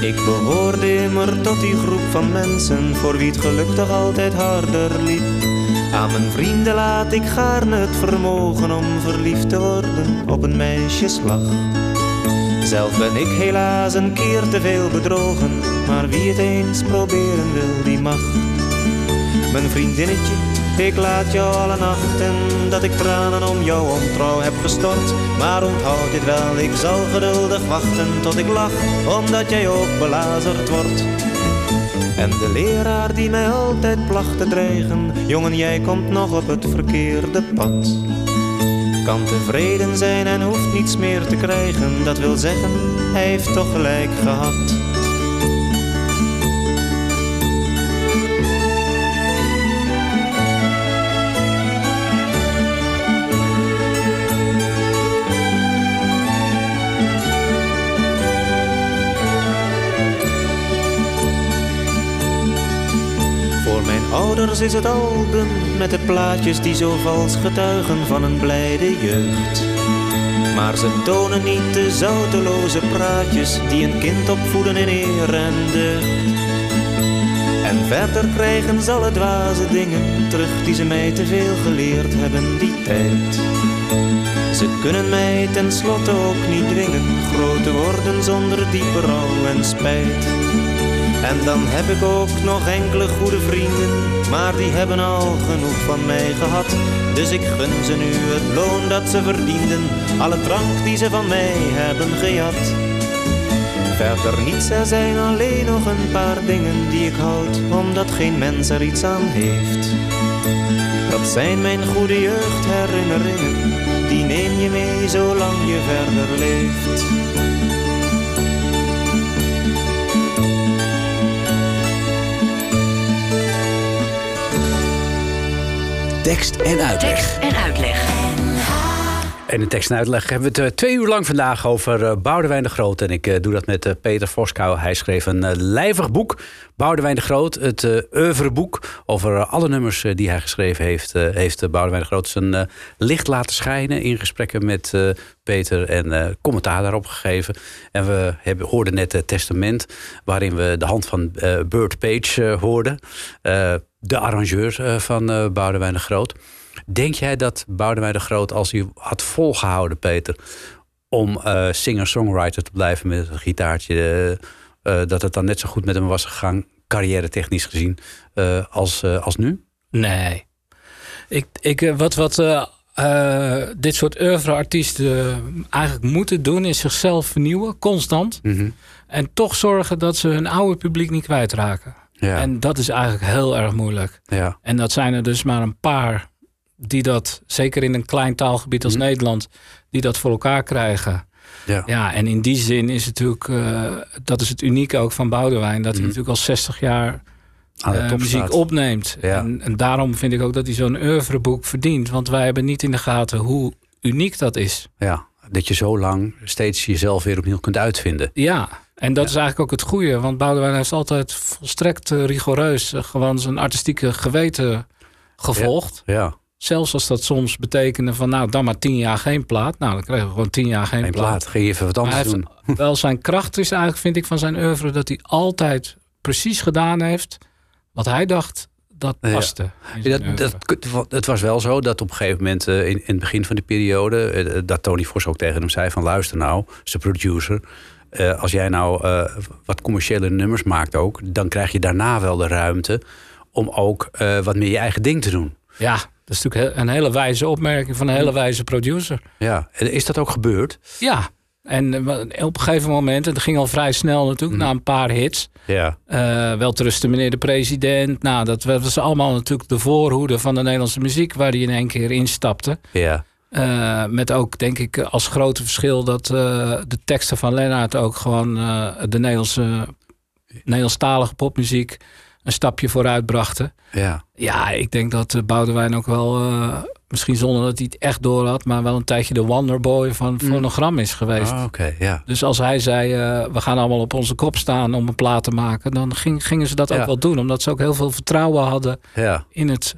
Ik behoorde immer tot die groep van mensen voor wie het geluk toch altijd harder liep. Aan mijn vrienden laat ik gaarne het vermogen om verliefd te worden op een meisjeslag. Zelf ben ik helaas een keer te veel bedrogen, maar wie het eens proberen wil, die mag. Mijn vriendinnetje, ik laat jou alle nachten dat ik tranen om jouw ontrouw heb gestort. Maar onthoud dit wel, ik zal geduldig wachten tot ik lach, omdat jij ook belazerd wordt. En de leraar die mij altijd placht te dreigen, jongen jij komt nog op het verkeerde pad. Kan tevreden zijn en hoeft niets meer te krijgen, dat wil zeggen, hij heeft toch gelijk gehad. Ouders is het album met de plaatjes die zo vals getuigen van een blijde jeugd. Maar ze tonen niet de zouteloze praatjes die een kind opvoeden in eer en deugd. En verder krijgen ze alle dwaze dingen terug die ze mij te veel geleerd hebben die tijd. Ze kunnen mij tenslotte ook niet dwingen groot te worden zonder diepe rouw en spijt. En dan heb ik ook nog enkele goede vrienden, maar die hebben al genoeg van mij gehad. Dus ik gun ze nu het loon dat ze verdienden, alle drank die ze van mij hebben gejat. Verder niets, er zijn alleen nog een paar dingen die ik houd, omdat geen mens er iets aan heeft. Dat zijn mijn goede jeugdherinneringen, die neem je mee zolang je verder leeft. Tekst en uitleg. Tekst en uitleg. En in tekst en uitleg hebben we het eh, twee uur lang vandaag over uh, Boudewijn de Groot. En ik uh, doe dat met Peter Voskou. Hij schreef een lijvig boek, Boudewijn de Groot. Het oeuvreboek over alle nummers die hij geschreven heeft. heeft Boudewijn de Groot zijn licht laten schijnen in gesprekken met Peter en commentaar daarop gegeven. En we hebben, hoorden net het testament waarin we de hand van Burt Page hoorden. De arrangeur van Boudewijn de Groot. Denk jij dat Boudewijn de Groot, als hij had volgehouden, Peter, om uh, singer-songwriter te blijven met een gitaartje, uh, dat het dan net zo goed met hem was gegaan, carrière technisch gezien, als, als nu? Nee. Ik, ik, wat wat dit soort oeuvre-artiesten eigenlijk moeten doen, is zichzelf vernieuwen, constant. Mm -hmm. En toch zorgen dat ze hun oude publiek niet kwijtraken. Ja. En dat is eigenlijk heel erg moeilijk. Ja. En dat zijn er dus maar een paar die dat, zeker in een klein taalgebied als mhm. Nederland, die dat voor elkaar krijgen. Ja. ja, en in die zin is het natuurlijk, uh, dat is het unieke ook van Boudewijn, dat hij mhm. natuurlijk al 60 jaar uh, muziek opneemt. Ja. En, en, daarom vind ik ook dat hij zo'n oeuvreboek verdient, want wij hebben niet in de gaten hoe uniek dat is. Ja, dat je zo lang steeds jezelf weer opnieuw kunt uitvinden. Ja, en dat is eigenlijk ook het goede, want Boudewijn heeft altijd volstrekt uh, rigoureus gewoon zijn artistieke geweten gevolgd. ja. Zelfs als dat soms betekende van nou dan maar tien jaar geen plaat. Nou dan kregen we gewoon tien jaar geen, geen plaat. Geen je even wat anders doen. Wel zijn kracht is eigenlijk vind ik van zijn oeuvre dat hij altijd precies gedaan heeft wat hij dacht dat paste. Ja. Dat, dat, het was wel zo dat op een gegeven moment uh, in, in, het begin van de periode... Uh, dat Tony Vos ook tegen hem zei van luister nou, zijn producer... Uh, als jij nou wat commerciële nummers maakt ook... dan krijg je daarna wel de ruimte om ook wat meer je eigen ding te doen. Ja, dat is natuurlijk een hele wijze opmerking van een hele wijze producer. Ja, is dat ook gebeurd? Ja, en eh, op een gegeven moment, en dat ging al vrij snel natuurlijk, mhm. na een paar hits. Ja. Uh, wel trusten meneer de president. Nou, dat was allemaal natuurlijk de voorhoede van de Nederlandse muziek waar hij in één keer instapte. Ja. Uh, met ook, denk ik, als grote verschil dat uh, de teksten van Lennart ook gewoon de Nederlandse, Nederlandstalige popmuziek een stapje vooruit brachten. Ja, ja ik denk dat uh, Boudewijn ook wel, uh, misschien zonder dat hij het echt door had, maar wel een tijdje de wonderboy van mm. fonogram is geweest. Oh, okay, ja. Dus als hij zei, uh, we gaan allemaal op onze kop staan om een plaat te maken, dan ging, gingen ze dat ja. ook wel doen. Omdat ze ook heel veel vertrouwen hadden ja. in het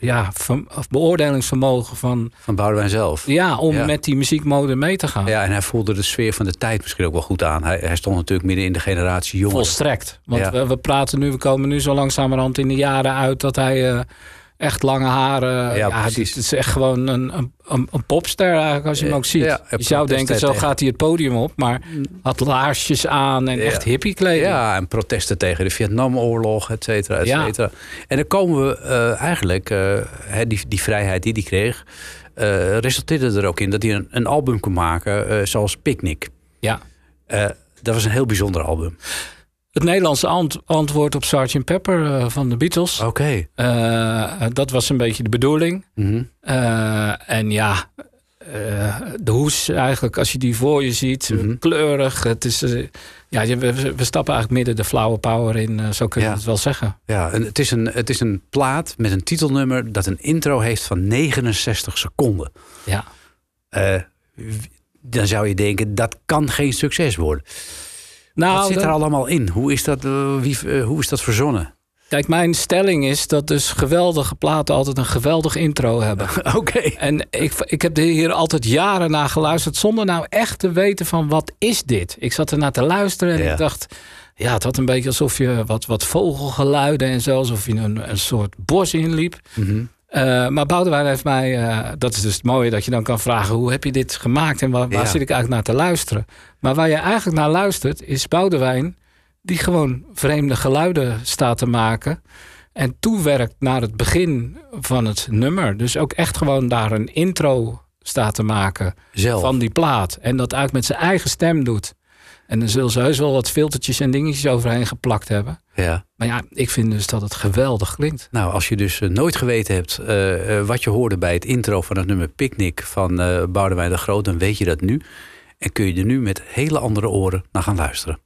ja, of beoordelingsvermogen van... Van Boudewijn zelf. Ja, om met die muziekmode mee te gaan. Ja, en hij voelde de sfeer van de tijd misschien ook wel goed aan. Hij, hij stond natuurlijk midden in de generatie jongeren. Volstrekt. Want ja. we, we, praten nu, we komen nu zo langzamerhand in de jaren uit... dat hij uh, echt lange haren. Ja, ja het is echt gewoon een, een, een, popster eigenlijk als je hem ook ziet. Ja, je zou denken, zo gaat hij het podium op. Maar had laarsjes aan en echt hippie kleding. Ja, en protesten tegen de Vietnamoorlog, et cetera, et cetera. En dan komen we uh, eigenlijk, uh, die, die vrijheid die hij kreeg... Uh, resulteerde er ook in dat hij een, een album kon maken zoals Picnic. Ja. dat was een heel bijzonder album het Nederlandse ant antwoord op Sgt. Pepper uh, van de Beatles. Oké. Okay. Uh, dat was een beetje de bedoeling. Mm -hmm. uh, en ja, de hoes eigenlijk, als je die voor je ziet, mm -hmm. kleurig. Het is, ja, we, we, stappen eigenlijk midden de flower power in, zo kun je ja. het wel zeggen. Ja, en het is, een, het is een plaat met een titelnummer dat een intro heeft van 69 seconden. Ja. dan zou je denken, dat kan geen succes worden. Nou, Wat zit er allemaal in? Hoe is dat, uh, wie, uh, hoe is dat verzonnen? Kijk, mijn stelling is dat dus geweldige platen altijd een geweldig intro hebben. [laughs] Oké. En ik, ik heb hier altijd jaren naar geluisterd zonder nou echt te weten van wat is dit? Ik zat er naar te luisteren en ja. ik dacht... Ja, het had een beetje alsof je wat, wat vogelgeluiden en zo... alsof je een, een soort bos inliep. Mm -hmm. Uh, maar Boudewijn heeft mij, uh, dat is dus het mooie dat je dan kan vragen: hoe heb je dit gemaakt en waar, waar ja. zit ik eigenlijk naar te luisteren? Maar waar je eigenlijk naar luistert, is Boudewijn die gewoon vreemde geluiden staat te maken. En toewerkt naar het begin van het nummer. Dus ook echt gewoon daar een intro staat te maken Zelf. van die plaat. En dat eigenlijk met zijn eigen stem doet. En dan zullen ze heus wel wat filtertjes en dingetjes overheen geplakt hebben. Ja. Maar ja, ik vind dus dat het geweldig klinkt. Nou, als je dus uh, nooit geweten hebt uh, uh, wat je hoorde bij het intro van het nummer Picnic van Boudewijn de Groot, dan weet je dat nu. En kun je er nu met hele andere oren naar gaan luisteren.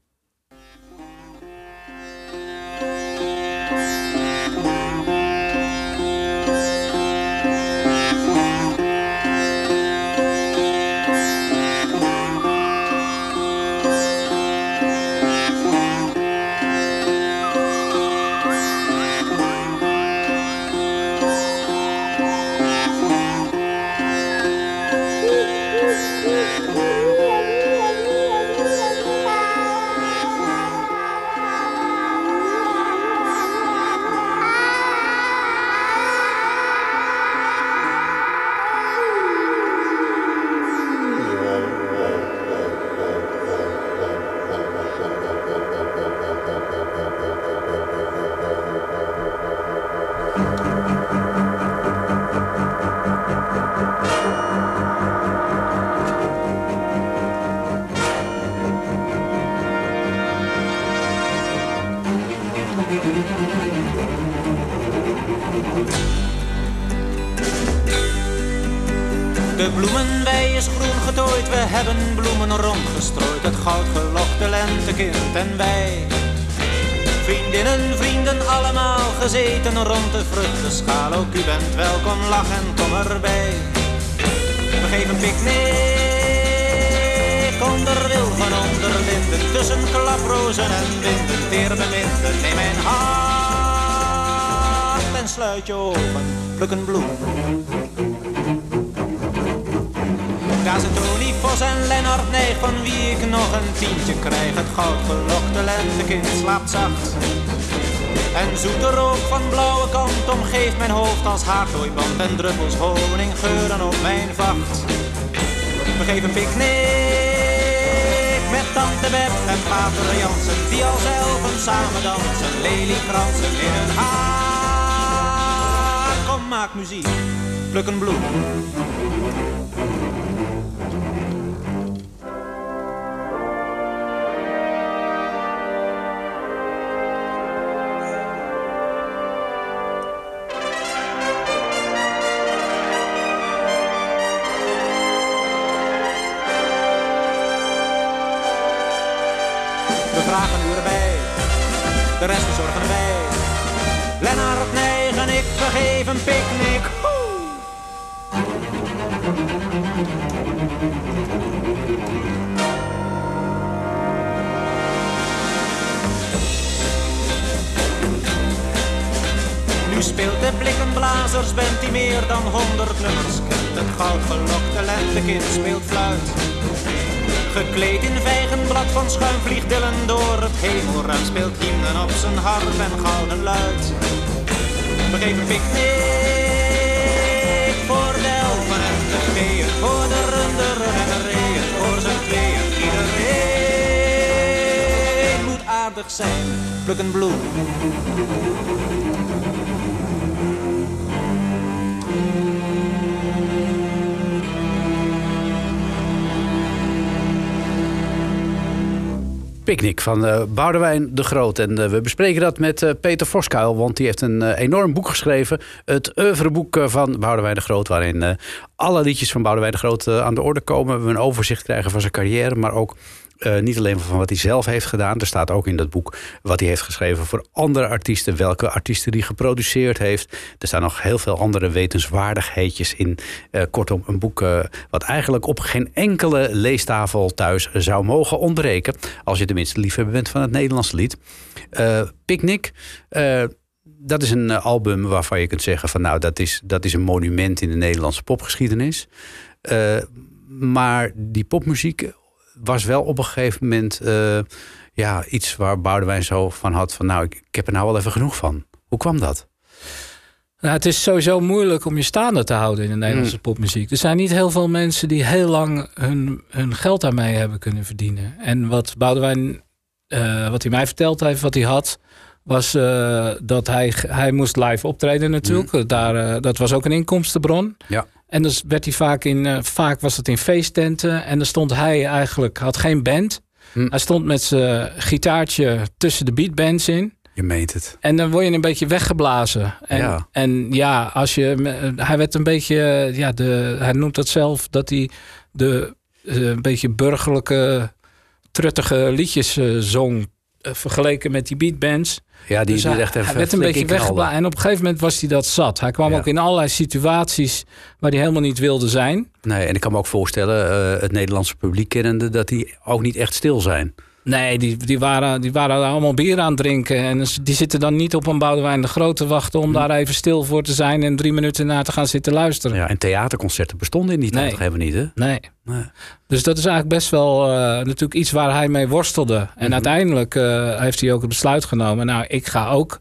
Tussen klaprozen en winden, beminden. Neem mijn hand en sluit je ogen, pluk een bloem. Daar zijn Tony Vos en Lennart Nijg, van wie ik nog een tientje krijg. Het goudgelokte lentekind slaapt zacht. En zoete rook van blauwe kant omgeeft mijn hoofd als haardooiband. En druppels honing geuren op mijn vacht. We geven picknick met tante Beb en pater Jansen. Die als elfen samen dansen, leliekransen in hun haar. Kom, maak muziek, pluk een bloem. Blikkenblazers, bent die meer dan honderd nummers kent. Het goudgelokte lentekind speelt fluit. Gekleed in vijgenblad van schuim vliegt Dylan door het hemelruim. Speelt hymnen op zijn harp en gouden luid. We geven picknick voor de elfen en de geeën. Voor de runderen en de reeën, voor zijn tweeën. Iedereen moet aardig zijn, pluk een bloem. Picnic van eh Boudewijn de Groot. En eh, we bespreken dat met eh, Peter Voskuil, want die heeft een enorm boek geschreven. Het oeuvreboek van Boudewijn de Groot, waarin alle liedjes van Boudewijn de Groot aan de orde komen. We een overzicht krijgen van zijn carrière, maar ook eh, niet alleen van wat hij zelf heeft gedaan. Er staat ook in dat boek wat hij heeft geschreven voor andere artiesten. Welke artiesten die geproduceerd heeft. Er staan nog heel veel andere wetenswaardigheidjes in. Eh, kortom, een boek eh, wat eigenlijk op geen enkele leestafel thuis zou mogen ontbreken. Als je tenminste liefhebber bent van het Nederlandse lied. Picnic. dat is een album waarvan je kunt zeggen van nou, dat is, dat is een monument in de Nederlandse popgeschiedenis. Maar die popmuziek was wel op een gegeven moment eh, ja, iets waar Boudewijn zo van had van nou, ik, ik heb er nou wel even genoeg van. Hoe kwam dat? Nou, het is sowieso moeilijk om je staande te houden in de Nederlandse Mm. popmuziek. Er zijn niet heel veel mensen die heel lang hun, hun geld daarmee hebben kunnen verdienen. En wat Boudewijn, eh, wat hij mij verteld heeft, wat hij had, was eh, dat hij, hij moest live optreden natuurlijk. Daar, eh, dat was ook een inkomstenbron. Ja. En dus werd hij vaak in, eh, vaak was het in feesttenten. En dan stond hij eigenlijk, had geen band. Hm. Hij stond met zijn gitaartje tussen de beatbands in. Je meent het. En dan word je een beetje weggeblazen. En Ja. en ja als je, hij werd een beetje, ja, de, hij noemt dat zelf, dat hij de eh, een beetje burgerlijke, truttige liedjes eh, zong. Eh, vergeleken met die beatbands. Ja, die, Dus die hij, echt even hij werd een beetje weggeblazen. En op een gegeven moment was hij dat zat. Hij kwam Ja. ook in allerlei situaties waar hij helemaal niet wilde zijn. Nee, en ik kan me ook voorstellen, eh, het Nederlandse publiek kennende, dat die ook niet echt stil zijn. Nee, die, die, waren, die waren allemaal bier aan het drinken. En die zitten dan niet op een Boudewijn de Groot te wachten... Hm. om daar even stil voor te zijn... en drie minuten naar te gaan zitten luisteren. Ja, en theaterconcerten bestonden in die tijd nog helemaal niet, hè? Nee. Nee. Dus dat is eigenlijk best wel eh, natuurlijk iets waar hij mee worstelde. En Mhm. uiteindelijk eh, heeft hij ook het besluit genomen. Nou, ik ga ook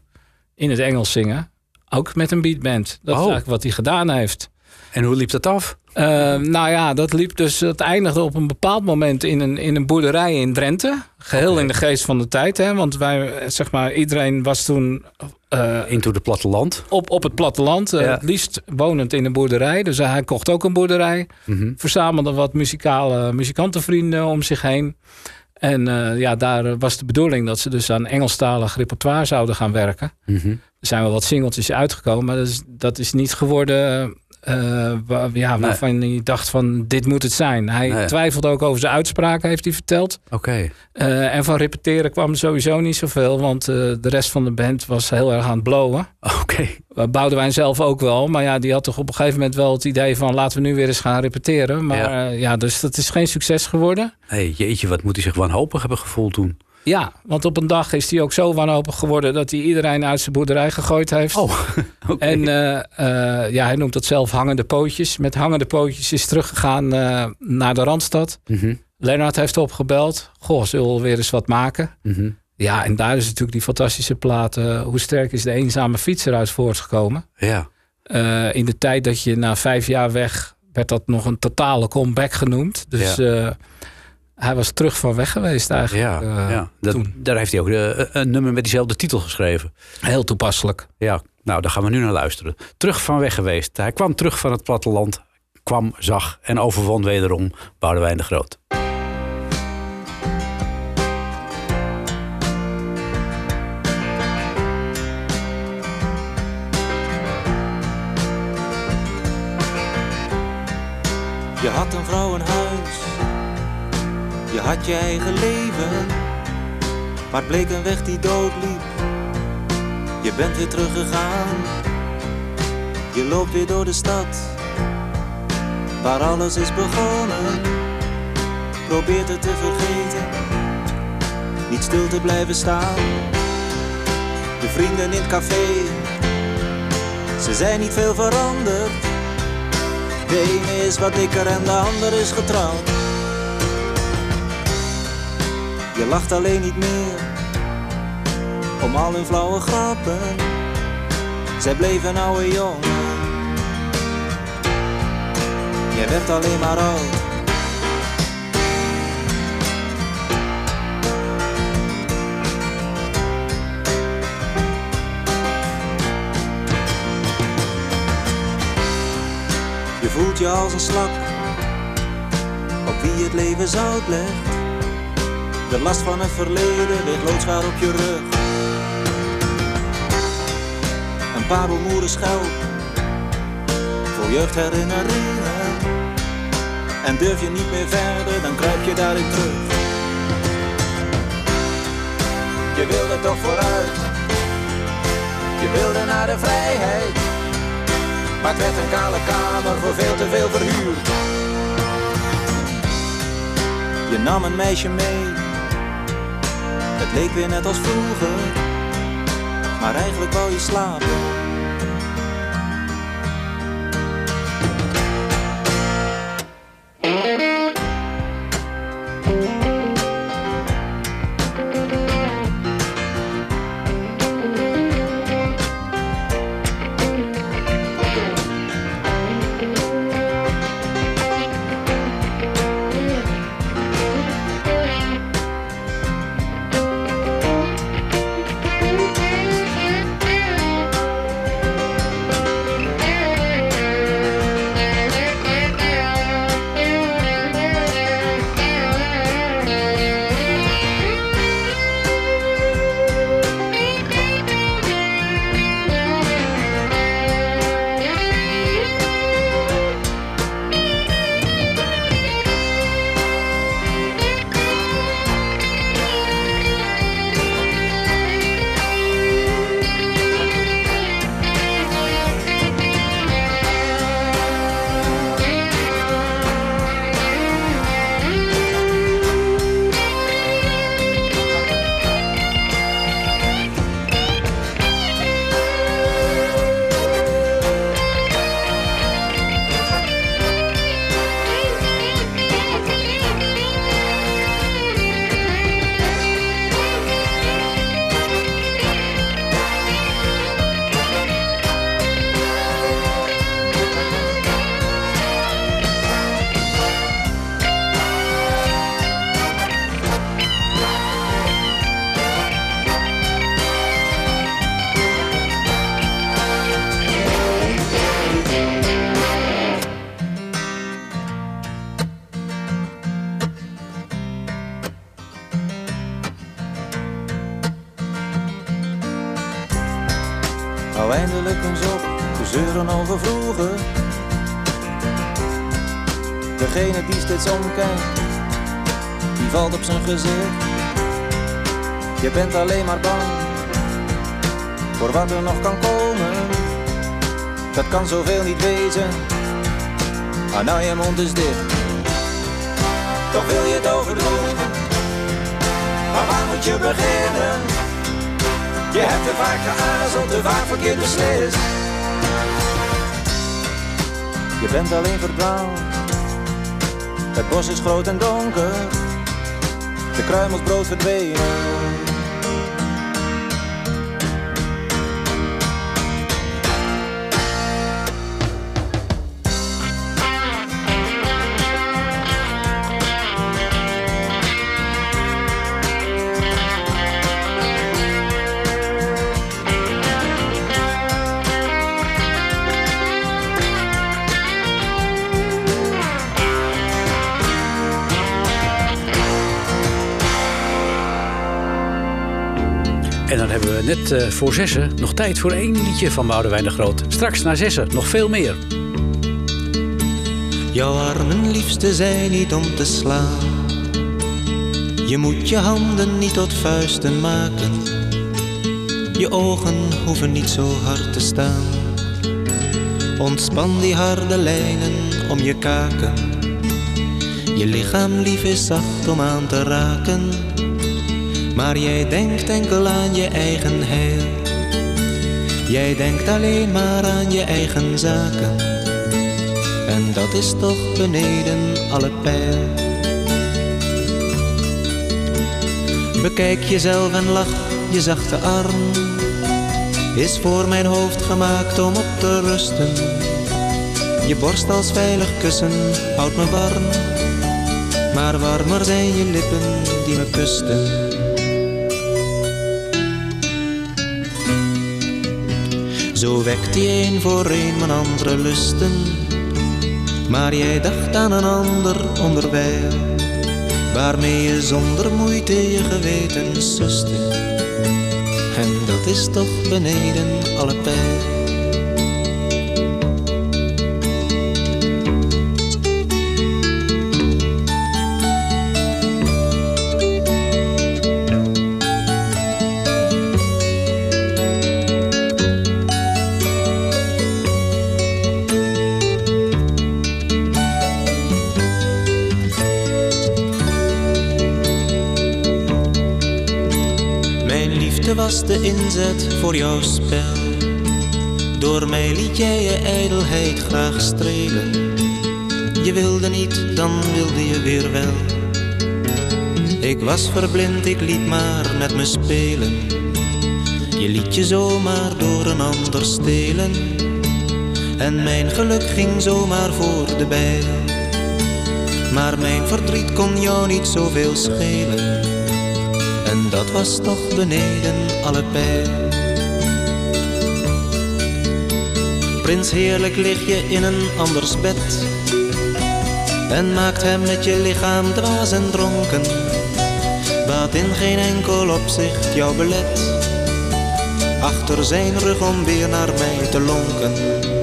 in het Engels zingen. Ook met een beatband. Dat Oh. is eigenlijk wat hij gedaan heeft. En hoe liep dat af? Eh, nou ja, dat liep dus. Het eindigde op een bepaald moment in een, in een boerderij in Drenthe. Geheel in de geest van de tijd. Hè? Want wij, zeg maar, iedereen was toen eh, Into de platteland. op, op het platteland. eh. Het liefst wonend in een boerderij. Dus hij kocht ook een boerderij. Mhm. Verzamelde wat muzikale muzikantenvrienden om zich heen. En eh, ja, daar was de bedoeling dat ze dus aan Engelstalig repertoire zouden gaan werken. Mhm. Er zijn wel wat singeltjes uitgekomen, maar dat is, dat is niet geworden eh, wa- ja, waarvan hij dacht van dit moet het zijn. Hij Nee. twijfelde ook over zijn uitspraken, heeft hij verteld. Oké. Eh, en van repeteren kwam sowieso niet zoveel, want eh, de rest van de band was heel erg aan het blowen. Oké. Uh, Boudewijn zelf ook wel, maar ja, die had toch op een gegeven moment wel het idee van laten we nu weer eens gaan repeteren. Maar Ja. ja, ja dus dat is geen succes geworden. Hey, jeetje, wat moet hij zich wanhopig hebben gevoeld toen? Ja, want op een dag is hij ook zo wanhopig geworden dat hij iedereen uit zijn boerderij gegooid heeft. Oh. [laughs] En eh, eh, ja, hij noemt dat zelf hangende pootjes. Met hangende pootjes is teruggegaan eh, naar de Randstad. Mhm, Lennart heeft opgebeld. Goh, zullen we weer eens wat maken? mhm. Ja, en daar is natuurlijk die fantastische plaat... Hoe sterk is de eenzame fietser uit voortgekomen. Ja. In de tijd dat je na vijf jaar weg... werd dat nog een totale comeback genoemd. Dus hij was terug van weg geweest eigenlijk. Ja, eh, ja. Dat, toen. daar heeft hij ook de, een nummer met diezelfde titel geschreven. Heel toepasselijk. Ja, nou, daar gaan we nu naar luisteren. Terug van weg geweest. Hij kwam terug van het platteland, kwam, zag en overwon wederom Boudewijn de Groot. Je had een vrouw en huis, je had je eigen leven, maar het bleek een weg die doodliep. Je bent weer teruggegaan, je loopt weer door de stad, waar alles is begonnen. Probeert het te vergeten, niet stil te blijven staan. De vrienden in het café, ze zijn niet veel veranderd. De ene is wat dikker en de ander is getrouwd. Je lacht alleen niet meer om al hun flauwe grappen. Zij bleven oude jongen. Jij werd alleen maar oud. Je voelt je als een slak op wie het leven zout legt. De last van het verleden ligt loodzwaar op je rug. Een paar bemoerde schelp voor jeugdherinneringen. En durf je niet meer verder, dan kruip je daarin terug. Je wilde toch vooruit, je wilde naar de vrijheid. Maar het werd een kale kamer voor veel te veel verhuur. Je nam een meisje mee. Het leek weer net als vroeger. Maar eigenlijk wou je slapen. Bent alleen maar bang voor wat er nog kan komen. Dat kan zoveel niet wezen. Ah, nou je mond is dicht. Toch wil je het overdoen. Maar waar moet je beginnen? Je hebt te vaak geaarzeld, te vaak verkeerd beslist. Je bent alleen verdwaald. Het bos is groot en donker. De kruimels brood verdwenen. En dan hebben we net eh, voor zessen nog tijd voor één liedje van Boudewijn de Groot. Straks na zessen nog veel meer. Jouw armen liefste zijn niet om te slaan. Je moet je handen niet tot vuisten maken. Je ogen hoeven niet zo hard te staan. Ontspan die harde lijnen om je kaken. Je lichaam lief is zacht om aan te raken. Maar jij denkt enkel aan je eigen heil. Jij denkt alleen maar aan je eigen zaken. En dat is toch beneden alle pijl. Bekijk jezelf en lach, je zachte arm is voor mijn hoofd gemaakt om op te rusten. Je borst als veilig kussen houdt me warm, maar warmer zijn je lippen die me kusten. Zo wekt die een voor een mijn andere lusten. Maar jij dacht aan een ander onderwijl, waarmee je zonder moeite je geweten suste. En dat is toch beneden alle pijl. Was de inzet voor jouw spel. Door mij liet jij je ijdelheid graag strelen. Je wilde niet, dan wilde je weer wel. Ik was verblind, ik liet maar met me spelen. Je liet je zomaar door een ander stelen. En mijn geluk ging zomaar voor de bijl. Maar mijn verdriet kon jou niet zoveel schelen. Dat was toch beneden alle pijl. Prins heerlijk lig je in een anders bed. En maakt hem met je lichaam dwaas en dronken. Wat in geen enkel opzicht jou belet. Achter zijn rug om weer naar mij te lonken.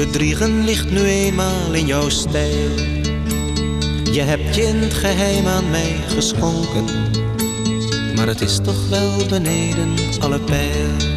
Bedriegen ligt nu eenmaal in jouw stijl. Je hebt je in het geheim aan mij geschonken. Maar het is toch wel beneden alle pijl.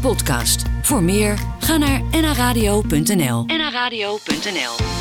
Podcast. Voor meer ga naar nhradio.nl. nhradio.nl